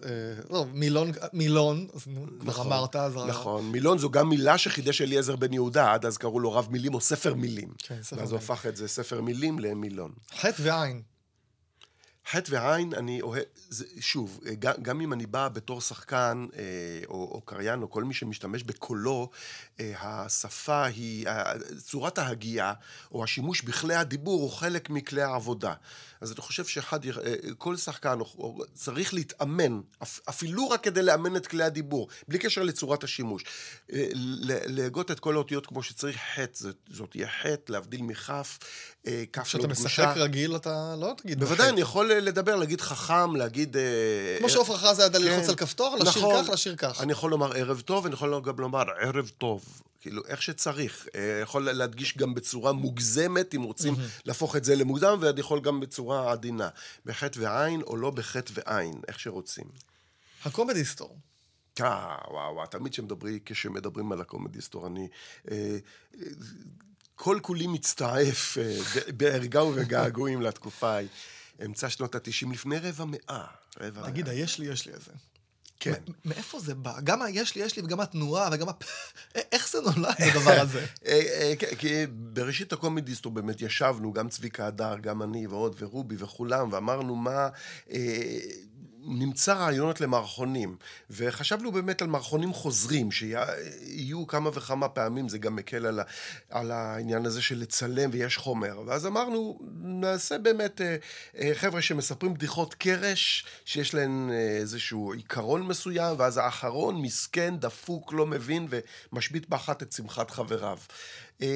לא, מילון, מילון, אז כבר נכון, אמרת, אז... נכון. מילון זו גם מילה שחידש אליעזר בן יהודה, עד אז קראו לו רב מילים או ספר מילים. כן, ספר ואז הוא מילים. הפך את זה ספר מילים למילון. חטא ועין. חטא ועין, אני אוהב, זה, שוב, גם, גם אם אני בא בתור שחקן, אה, או, או קריין, או כל מי שמשתמש בקולו, אה, השפה היא, ה- צורת ההגייה, או השימוש בכלי הדיבור, הוא חלק מכלי העבודה. אז אני חושב שאחד, אה, כל שחקן או, או, צריך להתאמן, אפ, אפילו רק כדי לאמן את כלי הדיבור, בלי קשר לצורת השימוש. אה, להגות את כל האותיות כמו שצריך, חטא, זאת, זאת תהיה חטא, להבדיל מכף, אה, כף לא כשאתה דגושה. משחק רגיל, אתה לא תגיד... בוודאי. אני יכול אה, לדבר, להגיד חכם, להגיד... אה, כמו אה, שעופרה חזה ידע כן. ללחוץ על כפתור, לשיר נכון. כך, לשיר כך. אני יכול לומר ערב טוב, אני יכול גם לומר ערב טוב. כאילו, איך שצריך. אה, יכול להדגיש גם בצורה מוגזמת, אם רוצים להפוך את זה למוגזם, ואני יכול גם בצורה עדינה. בחטא ועין, או לא בחטא ועין, איך שרוצים. הקומדי סטור. אה, וואו, וואו, תמיד כשמדברים, כשמדברים על הקומדי סטור, אני... אה, כל כולי מצטעף אה, בערגה ובגעגועים לתקופה ההיא. אמצע שנות התשעים, לפני רבע מאה. רבע תגיד, מאה. היש לי, יש לי איזה. כן. מאיפה זה בא? גם היש לי, יש לי, וגם התנועה, וגם הפ... (laughs) איך זה נולד, הדבר הזה? (laughs) אה, אה, כי בראשית הקומדיסטו באמת ישבנו, גם צביקה הדר, גם אני ועוד, ורובי וכולם, ואמרנו מה... נמצא רעיונות למערכונים, וחשבנו באמת על מערכונים חוזרים, שיהיו כמה וכמה פעמים, זה גם מקל על, ה, על העניין הזה של לצלם ויש חומר. ואז אמרנו, נעשה באמת אה, אה, חבר'ה שמספרים בדיחות קרש, שיש להן אה, איזשהו עיקרון מסוים, ואז האחרון מסכן, דפוק, לא מבין, ומשבית באחת את שמחת חבריו. אה,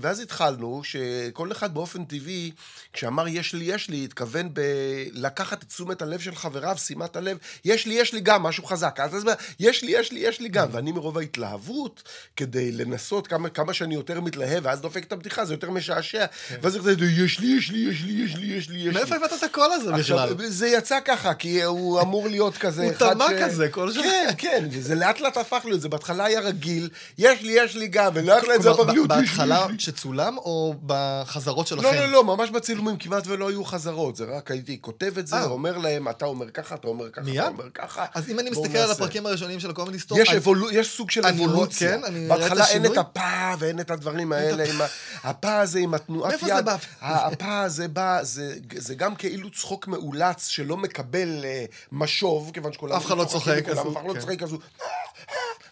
ואז התחלנו, שכל אחד באופן טבעי, כשאמר יש לי, יש לי, התכוון בלקחת את תשומת הלב של חבריו, שימת הלב, יש לי, יש לי גם, משהו חזק. אז מה, יש לי, יש לי, יש לי גם. ואני מרוב ההתלהבות, כדי לנסות כמה, כמה שאני יותר מתלהב, ואז דופק את הבדיחה, זה יותר משעשע. ואז זה כזה, יש לי, יש לי, יש לי, יש לי, יש לי. מאיפה הבאת את הקול הזה בכלל? זה יצא ככה, כי הוא אמור להיות כזה הוא ש... כזה, כל שנה. כן, כן, וזה לאט לאט הפך להיות, זה בהתחלה היה רגיל, יש לי, יש לי גם, ולאט לאט זה הפך בהתחלה יש לי. שצולם, או בחזרות שלכם? לא, לא, לא, ממש בצילומים כמעט ולא היו חזרות, זה רק הייתי כותב את זה, אה. אומר להם, אתה אומר ככה, אתה אומר ככה? אתה אומר ככה. אז אם אני מסתכל על. הפרקים הראשונים של הקומדי סטור, יש, סוג של אבולוציה. כן, בהתחלה אין. את הפא ואין את הדברים האלה, הפא הזה עם התנועת יד. מאיפה זה בא? הפא הזה בא, זה, גם כאילו צחוק מאולץ שלא מקבל אה, משוב, כיוון שכולם... אף אחד לא צוחק, אף אחד לא כן. צוחק, אז הוא...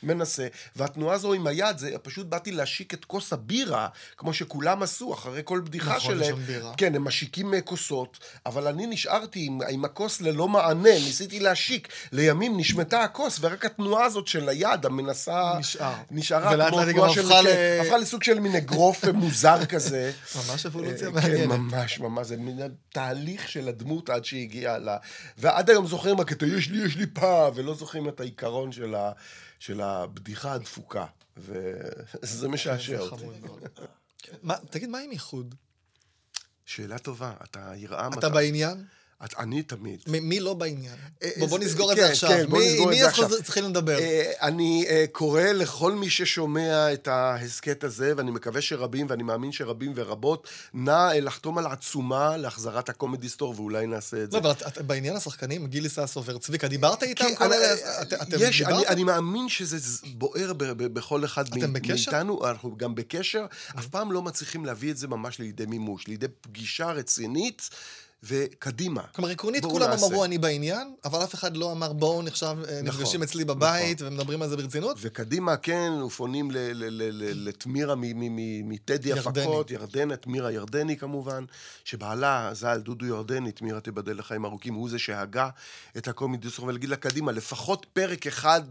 מנסה, והתנועה הזו עם היד, זה פשוט באתי להשיק את כוס הבירה, כמו שכולם עשו אחרי כל בדיחה נכון, יש שלהם. שם בירה. כן, הם משיקים אה, כוסות, אבל אני נשארתי עם, עם הכוס ללא מענה, ניסיתי להשיק. לימים נשמטה הכוס, ורק התנועה הזאת של היד המנסה... נשאר. נשארה כמו תנועה של... הפכה כן, ל- הפכה לסוג של מין אגרוף מוזר כזה. (laughs) ממש אבולוציה אה, כן, מעניינת. ממש, ממש, זה מין תהליך של הדמות עד שהגיעה ל... ועד היום זוכרים רק את ה- יש לי, יש לי פא, ולא זוכרים את העיקרון של, ה... של הבדיחה הדפוקה. וזה משעשע זה אותי. מה- תגיד, מה עם איחוד? שאלה טובה, אתה יראה אתה בעניין? את, אני תמיד. מ- מי לא בעניין? אה, בוא בוא זה- נסגור את כן, זה עכשיו. כן, בוא מי- נסגור את מי זה אנחנו עכשיו. צריכים לדבר? אה, אני אה, קורא לכל מי ששומע את ההסכת הזה, ואני מקווה שרבים, ואני מאמין שרבים ורבות, נא אה, לחתום על עצומה להחזרת הקומדי סטור, ואולי נעשה את זה. לא, אבל את- את- בעניין השחקנים, גילי ססובר, צביקה, דיברת איתם? כי כל אני-? את- אתם יש, אני, דיברתם? אני מאמין שזה בוער ב, ב, בכל אחד אתם מ- בקשר? מאיתנו, אנחנו גם בקשר, אף פעם לא מצליחים להביא את זה ממש לידי מימוש, לידי פגישה רצינית וקדימה. כלומר, עקרונית כולם נעשה. אמרו אני בעניין, אבל אף אחד לא אמר בואו נחשב, אה, נכון, נפגשים אצלי בבית ומדברים על זה ברצינות. וקדימה, כן, ופונים לתמירה מטדי. הפקות, ירדנה, תמירה ירדני כמובן, שבעלה, ז"ל, דודו ירדני, תמירה תיבדל לחיים ארוכים, הוא זה שהגה את הקומדיסטור, ולהגיד לה, קדימה, לפחות פרק אחד...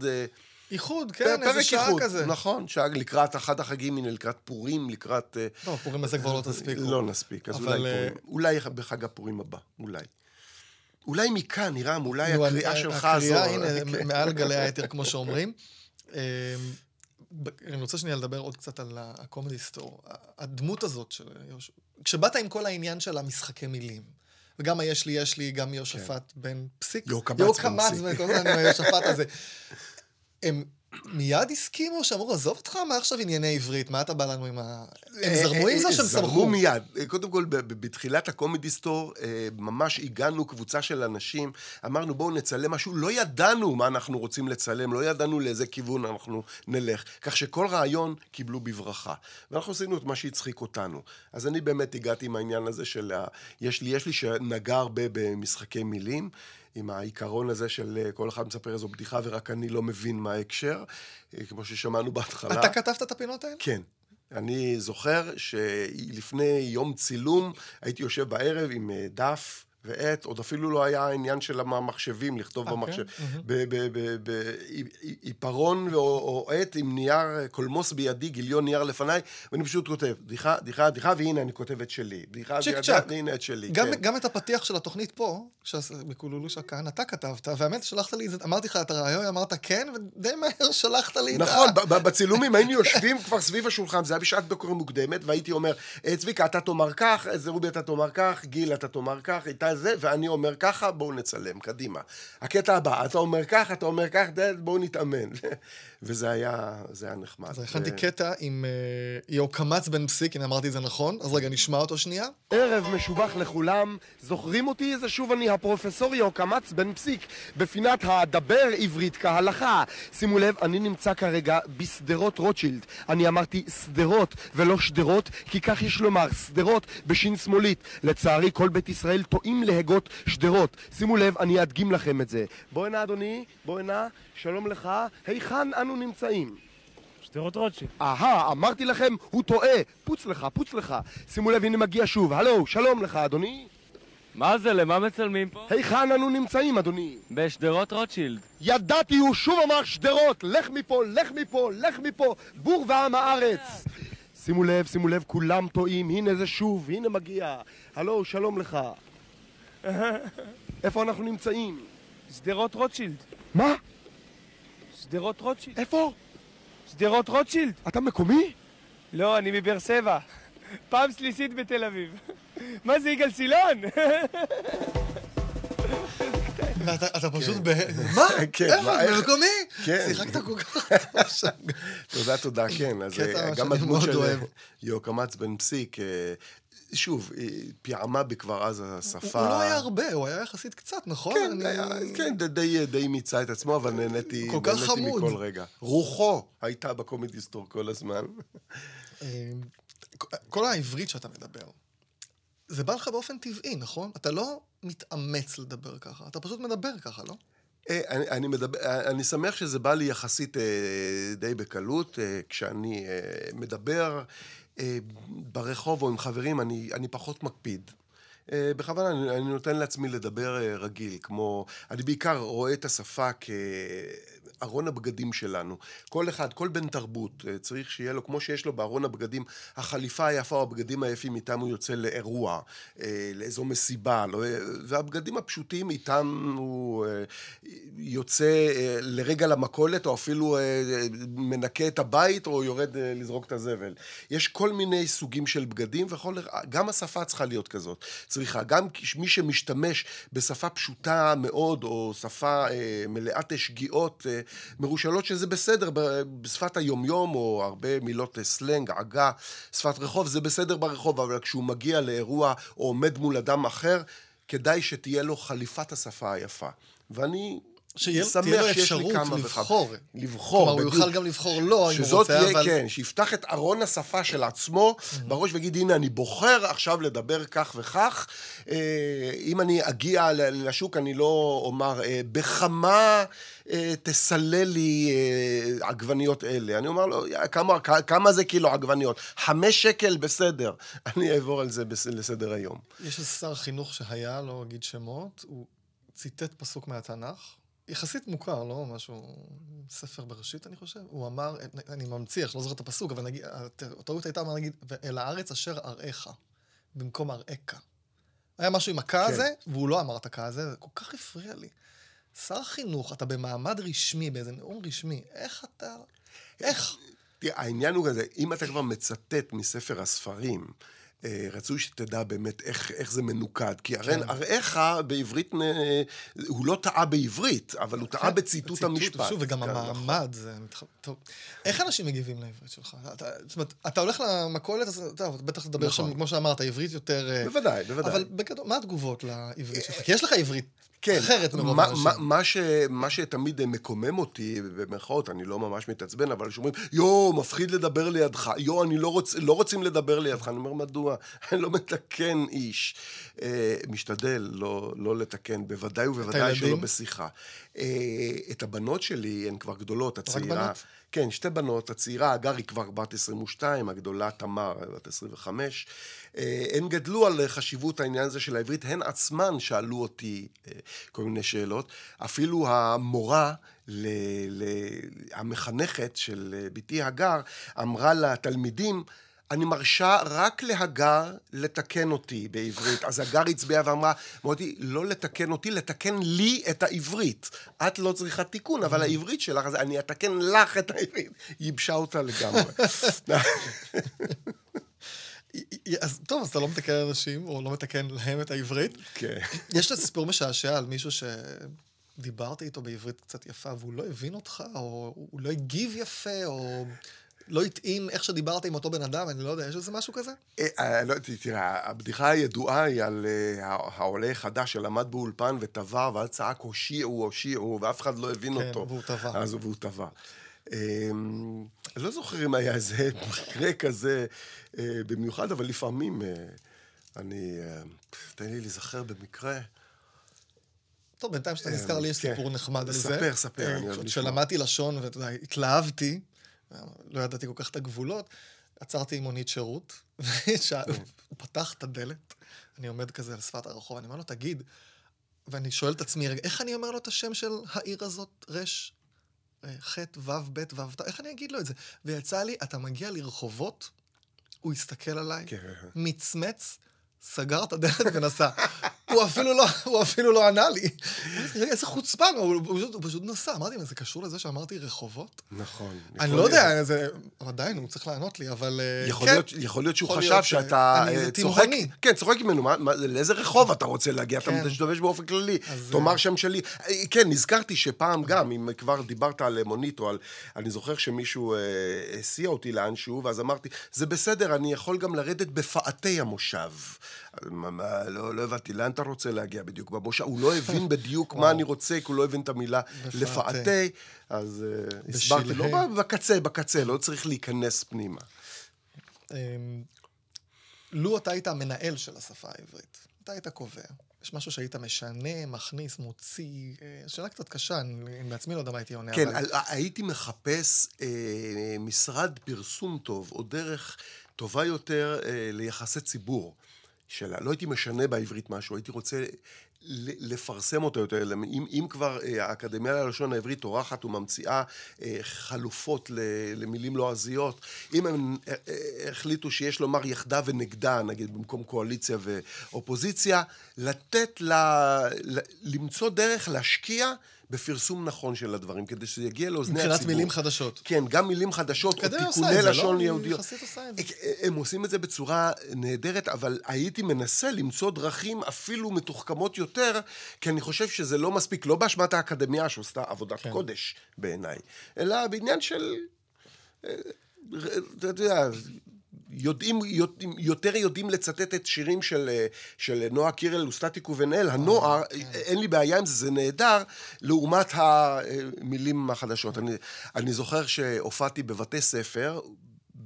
אה, איחוד, כן, איזה שעה איחוד, כזה. נכון, שעה לקראת אחד החגים, הנה, לקראת פורים, לקראת... אה, לא, פורים הזה כבר לא תספיקו. לא נספיק, אז אבל, אולי אה, פורים. אולי בחג הפורים הבא, אולי. אולי מכאן, נראה, אולי הקריאה שלך הקריאה, הזו... הנה, כן. מעל גלי (laughs) האתר, כמו שאומרים. אמ, אני רוצה שנייה לדבר עוד קצת על הקומדי סטור. הדמות הזאת של יהושע... כשבאת עם כל העניין של המשחקי מילים, וגם היש לי, יש לי, גם יהושפט בן פסיק. יהוקמץ יהוקמץ בן פסיק. בן כל הזמן עם היהושפט הזה. (laughs) הם מיד הסכימו, שאמרו, עזוב אותך, מה עכשיו ענייני עברית? מה אתה בא לנו עם ה... הם אה, זרמו עם אה, זה או שהם זרמו שמחו? מיד. אה, קודם כל, בתחילת הקומדי סטור, אה, ממש הגענו קבוצה של אנשים, אמרנו בואו נצלם משהו, לא ידענו מה אנחנו רוצים לצלם, לא ידענו לאיזה כיוון אנחנו נלך. כך שכל רעיון קיבלו בברכה. ואנחנו עשינו את מה שהצחיק אותנו. אז אני באמת הגעתי עם העניין הזה של ה... יש לי, יש לי שנגע הרבה במשחקי מילים. עם העיקרון הזה של אה, כל אחד מספר איזו בדיחה ורק אני לא מבין מה ההקשר, אה, כמו ששמענו בהתחלה. אתה כתבת את הפינות האלה? כן. אני זוכר שלפני יום צילום הייתי יושב בערב עם אה, דף ועט, עוד אפילו לא היה העניין של המחשבים, לכתוב אה, כן? במחשב. בעיפרון או עט עם נייר, אה, קולמוס בידי, גיליון נייר לפניי, ואני פשוט כותב, בדיחה, בדיחה, בדיחה, והנה אני כותב את שלי. בדיחה, צ'יק בדיחה, צ'אק. והנה את שלי. גם, כן. גם את הפתיח של התוכנית פה, בקולולושה כאן, אתה כתבת, והאמת, שלחת לי את זה, אמרתי לך את הרעיון, אמרת כן, ודי מהר שלחת לי את ה... נכון, בצילומים היינו יושבים כבר סביב השולחן, זה היה בשעת בקור מוקדמת, והייתי אומר, "אה, צביקה, אתה תאמר כך, אה, זה רובי, אתה תאמר כך, גיל, אתה תאמר כך, איתה זה, ואני אומר ככה, בואו נצלם, קדימה. הקטע הבא, אתה אומר כך, אתה אומר ד- בואו נתאמן. (laughs) וזה היה, זה היה נחמד. אז הכנתי קטע עם אה, יהוקמץ בן פסיק, הנה אמרתי את זה נכון, אז רגע, נשמע אותו שנייה. ערב משובח לכולם, זוכרים אותי? זה שוב אני הפרופסור יהוקמץ בן פסיק בפינת הדבר עברית כהלכה. שימו לב, אני נמצא כרגע בשדרות רוטשילד. אני אמרתי שדרות ולא שדרות, כי כך יש לומר, שדרות בשין שמאלית. לצערי, כל בית ישראל טועים להגות שדרות. שימו לב, אני אדגים לכם את זה. בוא הנה אדוני, בוא הנה, שלום לך, היכן אנו נמצאים? שדרות רוטשילד. אהה, אמרתי לכם, הוא טועה. פוץ לך, פוץ לך. שימו לב, הנה מגיע שוב. הלו, שלום לך, אדוני. מה זה, למה מצלמים פה? היכן אנו נמצאים, אדוני? בשדרות רוטשילד. ידעתי, הוא שוב אמר שדרות! לך מפה, לך מפה, לך מפה! בור ועם הארץ! שימו לב, שימו לב, כולם טועים. הנה זה שוב, הנה מגיע. הלו, שלום לך. איפה אנחנו נמצאים? שדרות רוטשילד. מה? שדרות רוטשילד. איפה? שדרות רוטשילד. אתה מקומי? לא, אני מבאר שבע. פעם שלישית בתל אביב. מה זה, יגאל סילון? אתה פשוט ב... מה? (laughs) כן, איפה? במקומי? כן. שיחקת כל כך טוב שם. תודה, תודה, כן. אז קטע אה, גם שאני הדמות מאוד של אוהב. יהוקמץ בן פסיק, אה, שוב, היא פיעמה בי כבר אז השפה. הוא לא היה הרבה, הוא היה יחסית קצת, נכון? כן, אני- היה, כן, די- די, די מיצה את עצמו, אבל נהניתי, כל נהניתי חמוד. מכל רגע. רוחו הייתה בקומדי סטור כל הזמן. אה, כל העברית שאתה מדבר, זה בא לך באופן טבעי, נכון? אתה לא מתאמץ לדבר ככה, אתה פשוט מדבר ככה, לא? אה, אני, אני, מדבר, אה, אני שמח שזה בא לי יחסית אה, די בקלות. אה, כשאני אה, מדבר אה, ברחוב או עם חברים, אני, אני פחות מקפיד. אה, בכוונה אני, אני נותן לעצמי לדבר אה, רגיל, כמו... אני בעיקר רואה את השפה כארון הבגדים שלנו. כל אחד, כל בן תרבות, אה, צריך שיהיה לו, כמו שיש לו בארון הבגדים, החליפה היפה או הבגדים היפים, איתם הוא יוצא לאירוע, אה, לאיזו מסיבה, לא, אה, והבגדים הפשוטים איתם הוא יוצא לרגע למכולת, או אפילו מנקה את הבית, או יורד לזרוק את הזבל. יש כל מיני סוגים של בגדים, וגם השפה צריכה להיות כזאת. צריכה, גם מי שמשתמש בשפה פשוטה מאוד, או שפה מלאת שגיאות מרושלות, שזה בסדר בשפת היומיום, או הרבה מילות סלנג, עגה, שפת רחוב, זה בסדר ברחוב, אבל כשהוא מגיע לאירוע, או עומד מול אדם אחר, כדאי שתהיה לו חליפת השפה היפה. ואני שתהיה לו אפשרות. לבחור. לבחור, כלומר, הוא בדיוק. יוכל גם לבחור לא, אם הוא רוצה, תהיה, אבל... כן, שיפתח את ארון השפה של עצמו בראש ויגיד, הנה, אני בוחר עכשיו לדבר כך וכך. אה, אם אני אגיע לשוק, אני לא אומר, אה, בכמה אה, תסלל לי עגבניות אלה. אני אומר לו, "יא, כמה, כמה זה קילו עגבניות? חמש שקל, בסדר. (laughs) אני אעבור על זה לסדר היום. יש איזה שר חינוך שהיה, לא אגיד שמות, הוא ציטט פסוק מהתנ"ך, יחסית מוכר, לא משהו, ספר בראשית, אני חושב. הוא אמר, אני ממציא, אני לא זוכר את הפסוק, אבל נגיד, הט- הטעות הייתה, נגיד, אל הארץ אשר אראך, במקום אראך. היה משהו עם הקה כן. הזה, והוא לא אמר את הקה הזה, זה כל כך הפריע לי. שר חינוך, אתה במעמד רשמי, באיזה נאום רשמי, איך אתה... איך? תראה, העניין הוא כזה, אם אתה כבר מצטט מספר הספרים, רצוי שתדע באמת איך, איך זה מנוקד. כי הרי כן. הראיך בעברית, הוא לא טעה בעברית, אבל הוא טעה כן, בציטוט המשפט. שוב, וגם כן, נכון. המעמד, זה מתח... טוב. איך אנשים מגיבים לעברית שלך? אתה, זאת אומרת, אתה הולך למכולת, אז אתה בטח תדבר נכון. שם, כמו שאמרת, עברית יותר... אה, בוודאי, בוודאי. אבל בגדול, מה התגובות לעברית שלך? כי יש לך עברית כן, אחרת מרוב מה, האנשים. מה, מה, ש, מה שתמיד מקומם אותי, במרכאות, אני לא ממש מתעצבן, אבל שאומרים, יואו, מפחיד לדבר לידך, יואו, אני לא, רוצ, לא רוצים לדבר לידך. אני אומר, מדוע? (laughs) אני לא מתקן איש. אה, משתדל לא, לא לתקן, בוודאי ובוודאי שלא? בשיחה. אה, את הבנות שלי, הן כבר גדולות, הצעירה... בנות? כן, שתי בנות, הצעירה, הגר היא כבר בת 22, הגדולה תמר, בת 25. אה, הן גדלו על חשיבות העניין הזה של העברית, הן עצמן שאלו אותי אה, כל מיני שאלות. אפילו המורה, ל, ל, המחנכת של אה, בתי הגר, אמרה לתלמידים, אני מרשה רק להגר לתקן אותי בעברית. אז הגר הצביעה ואמרה, מוטי, לא לתקן אותי, לתקן לי את העברית. את לא צריכה תיקון, אבל העברית שלך, אז אני אתקן לך את העברית. ייבשה אותה לגמרי. (laughs) אז טוב, אז אתה לא מתקן אנשים, או לא מתקן להם את העברית. כן. (laughs) יש איזה סיפור משעשע על מישהו שדיברת איתו בעברית קצת יפה, והוא לא הבין אותך, או הוא לא הגיב יפה, או לא התאים איך שדיברת עם אותו בן אדם, אני לא יודע, יש איזה משהו כזה? אה, אה, לא, תראה, הבדיחה הידועה היא על אה, הע- העולה החדש שלמד באולפן וטבע, ואז צעק הושיעו, הושיעו, ואף אחד לא הבין כן, אותו. והוא טבע. אז הוא- והוא טבע. אמ, אני לא זוכר אם היה איזה מקרה כזה במיוחד, אבל לפעמים אני... תן לי להיזכר במקרה. טוב, בינתיים שאתה נזכר לי, יש כן. סיפור נחמד על זה. ספר, ספר. כשלמדתי לשון, ואתה יודע, התלהבתי, לא ידעתי כל כך את הגבולות, עצרתי עם מונית שירות, (laughs) ושאל- כן. הוא פתח את הדלת, אני עומד כזה על שפת הרחוב, אני אומר לו, תגיד, ואני שואל את עצמי, רגע, איך אני אומר לו את השם של העיר הזאת, רש, אה, ח', ו', ב', ו', ת', איך אני אגיד לו את זה? ויצא לי, אתה מגיע לרחובות, הוא הסתכל עליי, כן. מצמץ, סגר את הדלת (laughs) ונסע. הוא אפילו לא, הוא אפילו לא ענה לי. רגע, איזה חוצפן, הוא, פשוט, נסע. אמרתי, זה קשור לזה שאמרתי רחובות? נכון. אני לא יודע. זה... עדיין, הוא צריך לענות לי, אבל... אה, יכול כן. להיות, יכול להיות שהוא חשב אה, שאתה אה, צוחק. כן, צוחק ממנו, לאיזה רחוב אתה רוצה להגיע? אתה כן. משתמש באופן כללי, אז, תאמר אה, שם שלי. אה, כן, נזכרתי שפעם גם, אם כבר דיברת על מונית או על... אני זוכר שמישהו אה, הסיע אותי לאנשהו, ואז אמרתי, זה בסדר, אני יכול גם לרדת בפאתי המושב. מה, מה, לא, לא הבנתי, לאן אתה רוצה להגיע בדיוק במושב? הוא לא הבין (laughs) בדיוק מה אני רוצה, כי הוא לא הבין את המילה. לפאתי, אז אה, הסברתי לו, בשלהי. בקצה, בקצה, לא צריך להיכנס פנימה. אמ, לו אתה היית המנהל של השפה העברית, אתה היית קובע. יש משהו שהיית משנה, מכניס, מוציא, אה, שאלה קצת קשה, אני בעצמי לא יודע מה הייתי עונה, כן, אבל... על- הייתי מחפש אה, משרד פרסום טוב, או דרך טובה יותר אה, ליחסי ציבור שלה. לא הייתי משנה בעברית משהו, הייתי רוצה לפרסם אותו יותר. אם, אם כבר אה, האקדמיה ללשון העברית טורחת וממציאה אה, חלופות למילים לועזיות, אם הם אה, החליטו שיש לומר יחדה ונגדה, נגיד במקום קואליציה ואופוזיציה, לתת. ל... למצוא דרך להשקיע בפרסום נכון של הדברים, כדי שזה יגיע לאוזני הציבור. מבחינת מילים חדשות. כן, גם מילים חדשות, או תיקוני לשון לא? היא יהודיות. יחסית עושה את זה. הם עושים את זה בצורה נהדרת, אבל הייתי מנסה למצוא דרכים אפילו מתוחכמות יותר, כי אני חושב שזה לא מספיק, לא באשמת האקדמיה שעושה עבודת כן. קודש בעיניי, אלא בעניין של... אה, אתה יודע, יודעים, יודעים, יותר יודעים לצטט את שירים של, אה, של נועה קירל וסטטיק ובן-אל, הנוער, אין לי בעיה עם זה, זה נהדר, לעומת המילים החדשות. אני, אני זוכר שהופעתי בבתי ספר,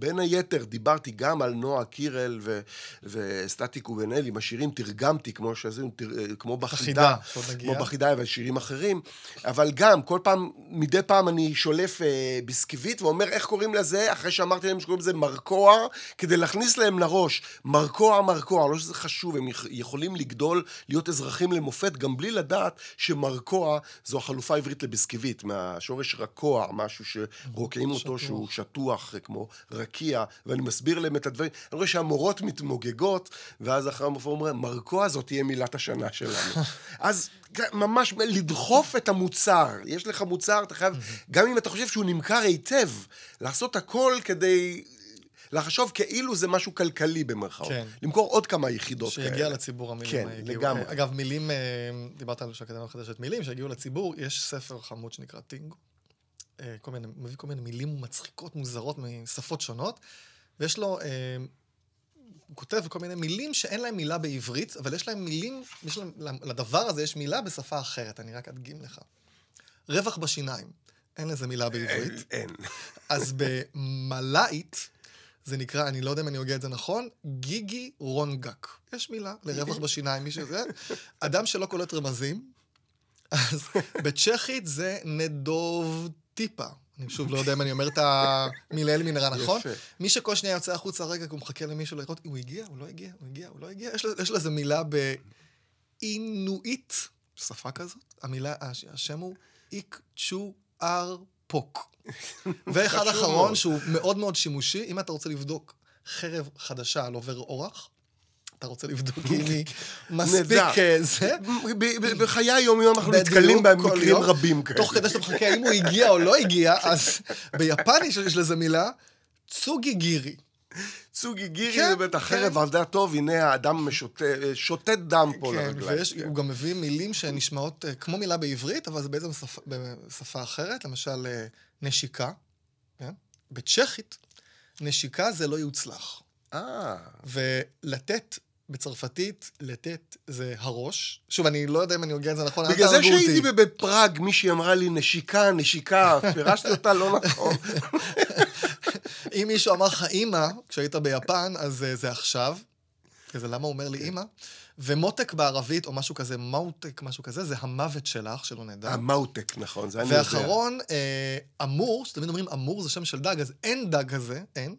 בין היתר דיברתי גם על נועה קירל ו, וסטטיק ובן-אל, עם השירים תרגמתי, כמו שעשינו, תר- כמו בחידה, בחידה. כמו בחידה ועל שירים אחרים, אבל גם, כל פעם, מדי פעם אני שולף אה, ביסקוויט ואומר איך קוראים לזה, אחרי שאמרתי להם שקוראים לזה מרקוע, כדי להכניס להם לראש, מרקוע, מרקוע, לא שזה חשוב, הם יכ- יכולים לגדול, להיות אזרחים למופת, גם בלי לדעת שמרקוע זו החלופה העברית לביסקוויט, מהשורש רקוע, משהו שרוקעים אותו. שהוא שטוח, אה, כמו רקיע, ואני מסביר להם את הדברים. אני רואה שהמורות מתמוגגות, ואז אחרי המופע אומרים, מרקוע זאת תהיה מילת השנה שלנו. (laughs) אז ממש לדחוף את המוצר. יש לך מוצר, אתה חייב, גם אם אתה חושב שהוא נמכר היטב, לעשות הכל כדי לחשוב כאילו זה משהו כלכלי במרכאות. כן. למכור עוד כמה יחידות כאלה. שיגיע לציבור המילים כן, הגיעו. לגמרי. אגב, מילים, אה, דיברת על שהאקדמיה מחדשת מילים, שהגיעו לציבור, יש ספר חמוד שנקרא טינגו. אה, כל מיני, מביא כל מיני מילים מצחיקות, מוזרות, משפות שונות, ויש לו, אה, הוא כותב כל מיני מילים שאין להם מילה בעברית, אבל יש להם מילים, יש להם, לדבר הזה יש מילה בשפה אחרת, אני רק אדגים לך. רווח בשיניים, אין לזה מילה בעברית. אין. אז במלאית, זה נקרא, אני לא יודע אם אני הוגה את זה נכון, גיגי רונגק. יש מילה לרווח בשיניים, מי שזה. אדם שלא קולט רמזים, אז בצ'כית זה נדובטיפה. אני שוב לא יודע אם אני אומר את המילה מנהרה (laughs) נכון. מי שכל שנייה יוצא החוצה רגע, הוא מחכה למישהו לראות, הוא הגיע, הוא לא הגיע, הוא הגיע, הוא לא הגיע. יש, לזה- מילה באינואיט, שפה כזאת. המילה, הש- השם הוא איק צ'ו אר פוק. (laughs) ואחד אחרון. שהוא מאוד מאוד שימושי, אם אתה רוצה לבדוק חרב חדשה על עובר אורח, אתה רוצה לבדוק אם היא מספיק. אה, זה. בחיי היום-יום אנחנו נתקלים במקרים. רבים כאלה. תוך כדי שאתה מחכה האם הוא הגיע או לא הגיע, אז ביפנית יש לזה מילה, צוגי גירי. צוגי גירי כן, זה בטח כן. חרב עבדה טוב, הנה האדם שותת דם פה כן, לרגליים. ויש, הוא גם מביא מילים שנשמעות אה, כמו מילה בעברית, אבל זה בעצם שפה- בשפה אחרת, למשל אה, נשיקה, כן? בצ'כית, נשיקה זה לא יוצלח. אה, ולתת בצרפתית, לתת זה הראש. שוב, אני לא יודע אם אני הוגה את זה נכון, בגלל זה. שהייתי בפראג, מישהי אמרה לי נשיקה, נשיקה, פירשתי אותה לא נכון. (laughs) אם מישהו אמר לך אימא, כשהיית ביפן, אז אה, זה עכשיו. כזה, למה הוא אומר לי אימא? ומותק בערבית, או משהו כזה, מאוטק, משהו כזה, זה המוות שלך, שלא נדע. המאוטק, נכון, זה אני יודע. ואחרון, אה, אמור, שתמיד אומרים אמור זה שם של דג, אז אין דג כזה, אין.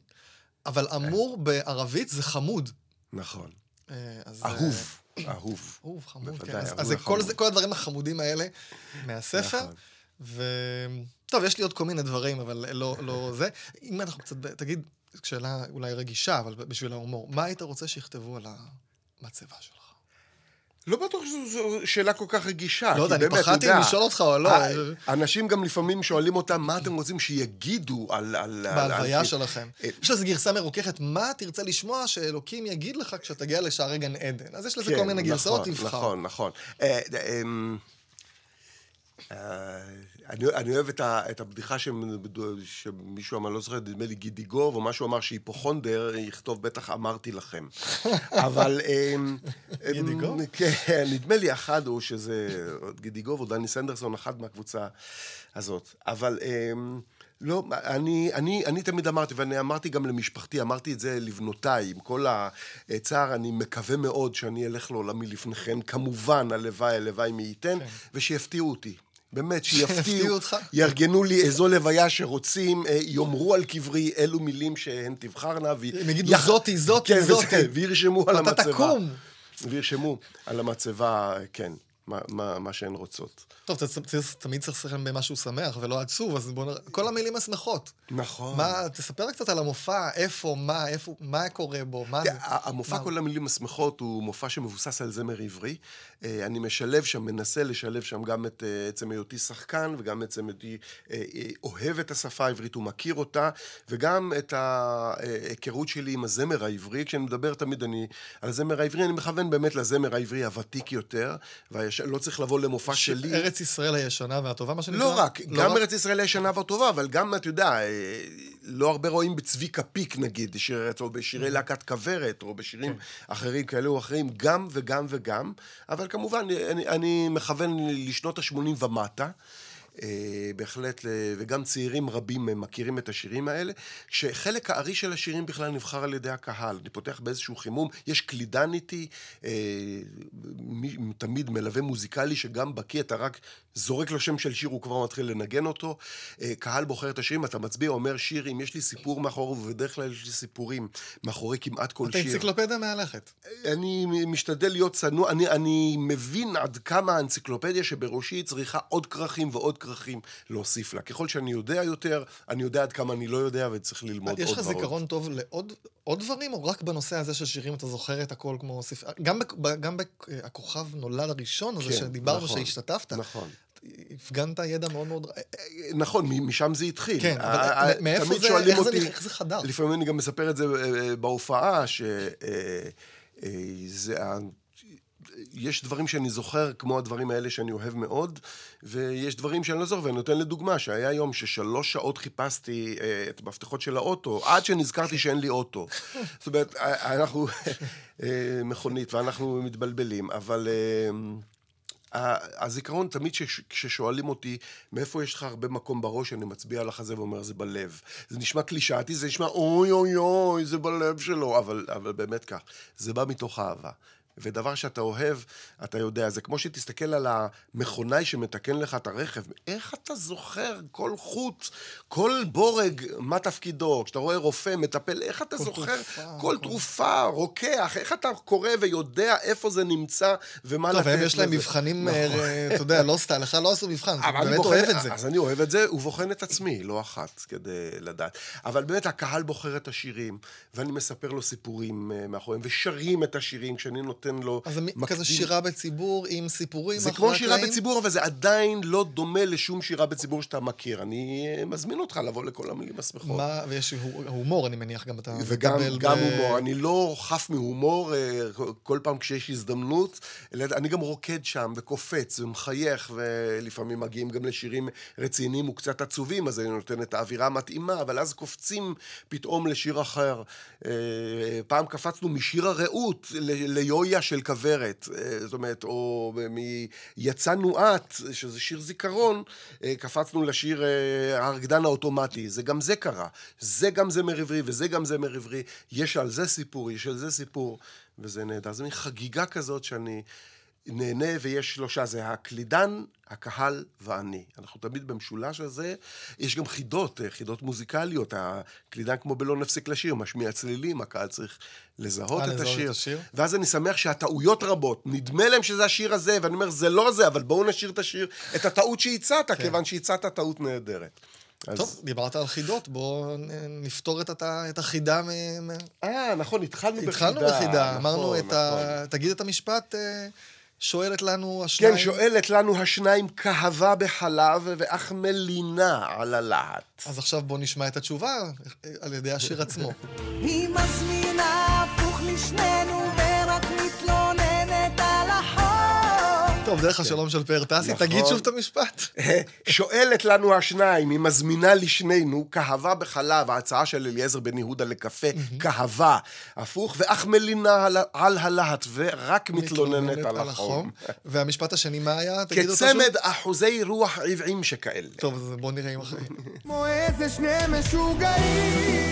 אבל אמור בערבית זה חמוד. נכון. אה, אז, אה, אהוב, אהוב. אהוב, חמוד, כן. אז, אהוב זה כל, הדברים החמודים האלה מהספר. ו... טוב, יש לי עוד כל מיני דברים, אבל לא, לא זה. אם אנחנו קצת, תגיד, שאלה אולי רגישה, אבל בשביל ההומור, מה היית רוצה שיכתבו על המצבה שלך? לא בטוח שזו שאלה כל כך רגישה. לא יודע, אני פחדתי אם לשאול אותך או לא. אה, אנשים גם לפעמים שואלים אותם, מה אתם רוצים שיגידו על... על- בהלוויה על- שלכם. אה, יש לזה גרסה מרוככת, מה תרצה לשמוע שאלוקים יגיד לך כשתגיע לשערי גן עדן? אז יש לזה כן, כל מיני גרסאות, נכון, תבחר. נכון, נכון. אני, אני אוהב את, ה, את הבדיחה שמ- שמישהו אמר, לא זוכר, נדמה לי גידיגוב, או משהו אמר שהיפוכונדר, יכתוב בטח אמרתי לכם. (laughs) אבל... אמ, אמ, גידיגוב? כן, נדמה לי אחד הוא שזה גידיגוב או דני סנדרסון, אחד מהקבוצה הזאת. אבל... אמ, לא, אני, אני, אני תמיד אמרתי, ואני אמרתי גם למשפחתי, אמרתי את זה לבנותיי, עם כל הצער, אני מקווה מאוד שאני אלך לעולמי לפניכן, כמובן, הלוואי, הלוואי מי ייתן, ושיפתיעו אותי. באמת, שיפתיעו? יארגנו לי איזו לוויה שרוצים, אה, יאמרו על קברי אילו מילים שהן תבחרנה. הם יגידו, "זאתי, זאתי, כן, זאתי". וירשמו על המצבה. תקום. וירשמו על המצבה, כן, מה, מה, מה שהן רוצות. טוב, אתה תמיד צריך לשחק במשהו שמח ולא עצוב, אז בוא נראה, כל המילים השמחות. נכון. מה, תספר קצת על המופע, איפה, מה, איפה, מה קורה בו, מה זה. המופע מה? כל המילים השמחות הוא מופע שמבוסס על זמר עברי. אה, אני משלב שם, מנסה לשלב שם גם את אה, עצם היותי שחקן, וגם עצם היותי אה, אוהב את השפה העברית ומכיר אותה, וגם את ההיכרות שלי עם הזמר העברי. כשאני מדבר תמיד אני, על הזמר העברי, אני מכוון באמת לזמר העברי הוותיק יותר, ולא צריך לבוא למופע שלי. ארץ ישראל הישנה והטובה, מה שנקרא? לא רק, לא גם רק? ארץ ישראל הישנה והטובה, אבל גם, אתה יודע, אה, לא הרבה רואים בצביקה פיק, נגיד, שיר- או בשירי Mm-hmm. להקת כוורת, או בשירים כן. אחרים כאלה או אחרים, גם וגם וגם, אבל כמובן, אני, אני מכוון לשנות ה-80 ומטה. אה, בהחלט, וגם צעירים רבים מכירים את השירים האלה, שחלק הארי של השירים בכלל נבחר על ידי הקהל. אני פותח באיזשהו חימום, יש קלידן איתי, אה, מי- תמיד מלווה מוזיקלי שגם בקיא, אתה רק זורק לו שם של שיר, הוא כבר מתחיל לנגן אותו. אה, קהל בוחר את השירים, אתה מצביע, אומר שיר, אם יש לי סיפור מאחורי, ובדרך כלל יש לי סיפורים מאחורי כמעט כל אתה שיר. אנציקלופדיה מהלכת. אני משתדל להיות צנוע, אני, אני מבין עד כמה האנציקלופדיה שבראשי צריכה עוד כרכים ועוד כרכים להוסיף לה. ככל שאני יודע יותר, אני יודע עד כמה אני לא יודע וצריך ללמוד יש עוד לך ועוד. זיכרון טוב לעוד עוד דברים, או רק בנושא הזה של שירים אתה זוכר את הכל כמו ספר... גם, גם בכוכב נולד הראשון הזה כן, שדיברנו נכון, שהשתתפת. נכון. הפגנת ידע מאוד מאוד... נכון, משם זה התחיל. כן, אבל ה- ה- מ- מאיפה זה- איך זה אותי- נכ- איך זה חדר? לפעמים אני גם מספר את זה אה, בהופעה, ש... יש דברים שאני זוכר, כמו הדברים האלה שאני אוהב מאוד, ויש דברים שאני לא זוכר, ואני נותן לדוגמה, שהיה יום ששלוש שעות חיפשתי אה, את המפתחות של האוטו, עד שנזכרתי שאין לי אוטו. (laughs) זאת אומרת, אה, אנחנו אה, מכונית, ואנחנו מתבלבלים, אבל... אה, הזיכרון, תמיד שש- כששואלים אותי מאיפה יש לך הרבה מקום בראש, אני מצביע על החזה ואומר, זה בלב. זה נשמע קלישאתי, זה נשמע אוי אוי אוי, זה בלב שלו, אבל, אבל באמת כך. זה בא מתוך אהבה. ודבר שאתה אוהב, אתה יודע, זה כמו שתסתכל על המכונאי שמתקן לך את הרכב. איך אתה זוכר כל חוט, כל בורג, מה תפקידו? כשאתה רואה רופא, מטפל, איך אתה כל זוכר תרופה, כל תרופה, רוקח, איך אתה קורא ויודע איפה זה נמצא ומה לתת טוב, הם יש להם לזה? מבחנים, נכון. אה, אתה יודע, לא סתם, לך לא עשו מבחן, אתה באמת בוחן- אוהב את זה. אז אני אוהב את זה, ובוחן את עצמי, לא אחת, כדי לדעת. אבל באמת, הקהל בוחר את השירים, ואני מספר לו סיפורים אה, מאחוריהם, ושרים את השירים כשאני נותן לו... אז זה מקדים. כזה שירה בציבור עם סיפורים זה כמו שירה הקלעים? בציבור, אבל זה עדיין לא דומה לשום שירה בציבור שאתה מכיר. אני מזמין אותך לבוא לכל המילים השמחות. מה, ויש הו- הומור, אני מניח, גם אתה וגם מקבל גם ב- הומור. אני לא חף מהומור אה, כל פעם כשיש הזדמנות. אלא אני גם רוקד שם וקופץ ומחייך, ולפעמים מגיעים גם לשירים רציניים וקצת עצובים, אז אני נותן את האווירה המתאימה, אבל אז קופצים פתאום לשיר אחר. אה, פעם קפצנו משיר הרעות ל- ליויה של כוורת, אה, זאת אומרת, או מ"יצאנו את", שזה שיר זיכרון, אה, קפצנו לשיר אה, הרקדן האוטומטי. זה גם זה קרה. זה גם זמר עברי וזה גם זמר עברי. יש על זה סיפור, יש על זה סיפור, וזה נהדר. זה מין חגיגה כזאת שאני נהנה, ויש שלושה, זה הקלידן, הקהל ואני. אנחנו תמיד במשולש הזה. יש גם חידות, אה, חידות מוזיקליות. הקלידן כמו בלא נפסיק לשיר, משמיע צלילים, הקהל צריך לזהות אה, את לזהות את השיר. השיר. ואז אני שמח שהטעויות רבות. נדמה להם שזה השיר הזה, ואני אומר, זה לא זה, אבל בואו נשאיר את השיר, את הטעות שהצעת, כיוון שהצעת טעות נהדרת. אז- טוב, דיברת על חידות, בואו נפתור את את החידה מ... אה, נכון, התחלנו בחידה. התחלנו בחידה, אמרנו נכון, את ה... נכון. תגיד את המשפט, אה, שואלת לנו השניים. כן, שואלת לנו השניים כהבה בחלב ואך מלינה על הלהט. אז עכשיו בואו נשמע את התשובה אה, על ידי השיר עצמו. היא מזמינה הפוך לשנינו טוב, דרך השלום של פאר טסי, נכון. תגיד שוב את המשפט. (laughs) שואלת לנו השניים, היא מזמינה לשנינו, כהבה בחלב, ההצעה של אליעזר בן יהודה לקפה, כהבה, הפוך, ואך מלינה על, הלהט, ורק מתלוננת על החום. והמשפט השני, מה היה? תגיד אותו שוב. כצמד אחוזי רוח עבעים שכאלה. טוב, אז בואו נראה אם אחרי. (laughs) כמו איזה שני משוגעים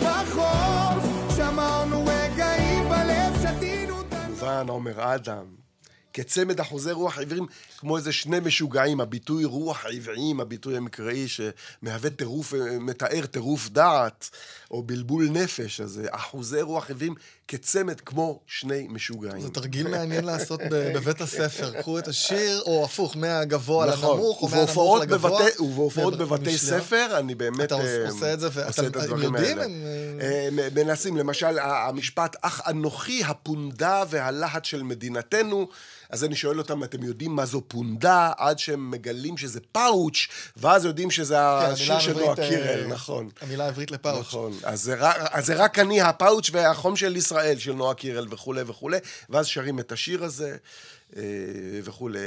בחוף שמרנו רגעים בלב, שתינו כמובן, עומר אדם. כצמד אחוזי רוח עיוורים, כמו איזה שני משוגעים, הביטוי רוח עבריים, הביטוי המקראי שמהווה טירוף, מתאר טירוף דעת, או בלבול נפש, אז זה אחוזי רוח עבריים כצמד כמו שני משוגעים. זה תרגיל מעניין לעשות (laughs) בבית הספר. קחו את השיר, או הפוך, מהגבוה נכון, לנמוך, או מהנמוך לגבוה. בבתי- ובהופעות בבתי. ספר, אני באמת אתה אה, עושה את זה, הדברים יודעים, אה, מנסים, למשל, המשפט, אך אנוכי הפונדה והלהט של מדינתנו, אז אני שואל אותם, אתם יודעים מה זו פונדה, עד שהם מגלים שזה פאוץ', ואז יודעים שזה כן, השיר המילה של העברית, נועה קירל, אה, נכון. המילה העברית לפאוץ'. נכון, אז זה, רק, אז זה רק אני הפאוץ' והחום של ישראל, של נועה קירל וכולי וכולי, ואז שרים את השיר הזה אה, וכולי.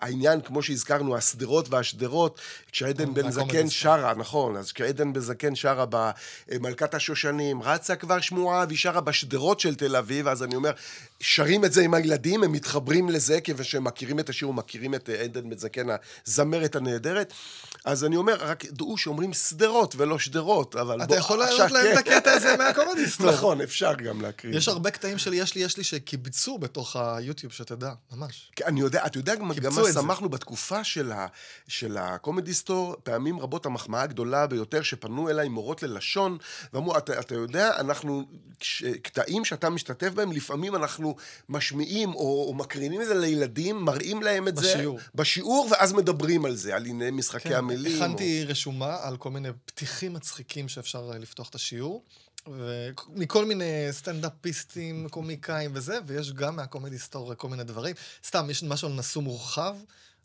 העניין, כמו שהזכרנו, השדרות והשדרות, כשעדן בן והקומדי זקן. שרה, נכון, אז כשעדן בן זקן שרה במלכת השושנים, רצה כבר שמועה והיא שרה בשדרות של תל אביב, אז אני אומר, שרים את זה עם הילדים, הם מתחברים לזה, כיוון שהם מכירים את השיר ומכירים את אה, עדן בן זקן, הזמרת הנהדרת. אז אני אומר, רק דעו שאומרים שדרות ולא שדרות, אבל אתה יכול להעלות להם כן. את הקטע הזה מהקומדי (laughs) סטור. נכון, אפשר גם להקריא. יש הרבה קטעים של יש לי, יש לי, שקיבצו בתוך היוטיוב, שתדע, ממש. כן, אני יודע, אתה יודע גם, מה. שמחנו בתקופה של, ה, של הקומדי סטור, פעמים רבות המחמאה הגדולה ביותר שפנו אליי מורות ללשון, ואמרו, אתה, יודע, אנחנו, קטעים שאתה משתתף בהם, לפעמים אנחנו משמיעים או, או מקרינים את זה לילדים, מראים להם את בשיעור. זה בשיעור, ואז מדברים על זה, על ענייני משחקי כן, המילים. הכנתי רשומה על כל מיני פתיחים מצחיקים שאפשר אה, לפתוח את השיעור. ומכל מיני סטנדאפיסטים, קומיקאים וזה, ויש גם מהקומדי סטור כל מיני דברים. סתם, יש משהו על נשוא מורחב,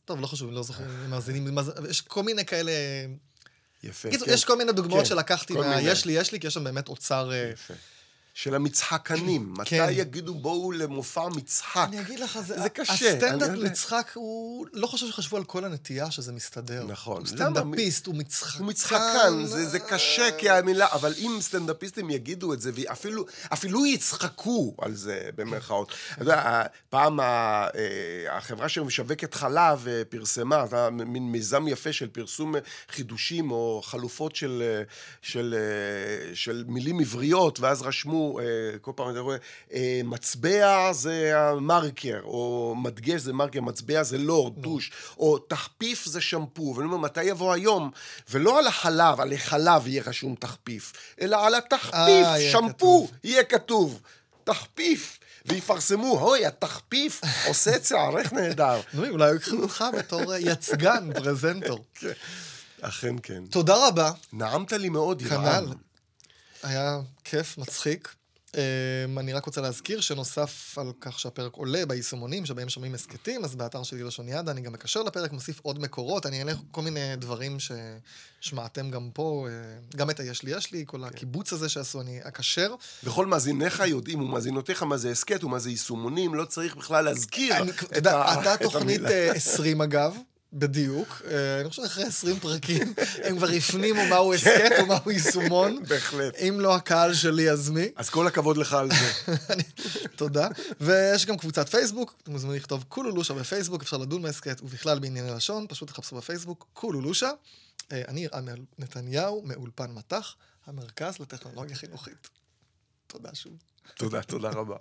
טוב, לא חשוב, לא זוכר אם מאזינים, מה זה- יש כל מיני כאלה... יפה, קיצור, כן. יש כל מיני דוגמאות כן, שלקחתי מה... מיני. יש לי, יש לי, כי יש שם באמת אוצר... אה, של המצחקנים. כן. מתי יגידו בואו למופע מצחק? אני אגיד לך, זה, זה קשה. הסטנדאפ אני. מצחק, הוא... לא חושב שחשבו על כל הנטייה שזה מסתדר. נכון. הוא? סטנדאפיסט, הוא מצחקן. הוא מצחקן, זה, זה קשה כי המילה, אבל אם סטנדאפיסטים יגידו את זה, ואפילו אפילו יצחקו על זה, במרכאות. אתה יודע, פעם אה, החברה שמשווקת חלב אה, פרסמה, זה מין מיזם יפה של פרסום אה, חידושים או חלופות של, של, אה, של מילים עבריות, ואז רשמו, אה, כל פעם אתה רואה, אה, מצבע זה המרקר, או מדגש זה מרקר, מצבע זה לורד, טוש, או תחפיף זה שמפו, ואני אומר, מתי יבוא היום? ולא על החלב, על החלב יהיה רשום תחפיף, אלא על התחפיף, אה, שמפו, יהיה כתוב. תחפיף. ויפרסמו, אוי, התחפיף עושה את שערך נהדר. (laughs) נו, אולי יקחו אותך בתור יצגן, פרזנטור. אכן כן. תודה רבה. נעמת לי מאוד, ירעם. כנ"ל. היה כיף, מצחיק. Um, אני רק רוצה להזכיר שנוסף על כך שהפרק עולה ביישומונים שבהם שומעים הסכתים, אז באתר של גילושון ידה אני גם מקשר לפרק, מוסיף עוד מקורות, אני אעלה כל מיני דברים ששמעתם גם פה, אה, גם את היש לי יש לי, כל הקיבוץ הזה שעשו, אני אקשר. וכל מאזיניך יודעים, ומאזינותיך מה זה הסכת ומה זה יישומונים, לא צריך בכלל להזכיר אני- אתה את יודע, ה- אתה את תוכנית המילה. אה, 20 אגב, בדיוק. אה, אני חושב שאחרי 20 פרקים (laughs) הם כבר הפנימו מהו הסכת ומהו יישומון. בהחלט. אם לא הקהל שלי, אז מי? אז כל הכבוד לך על זה. (laughs) תודה. ויש גם קבוצת פייסבוק, אתם מוזמנים לכתוב קולולושה בפייסבוק, אפשר לדון בהסכת ובכלל בענייני לשון, פשוט תחפשו בפייסבוק קולולושה. אה, אני ירעם נתניהו, מאולפן מטח, המרכז לטכנולוגיה חינוכית. תודה שוב. תודה, תודה רבה.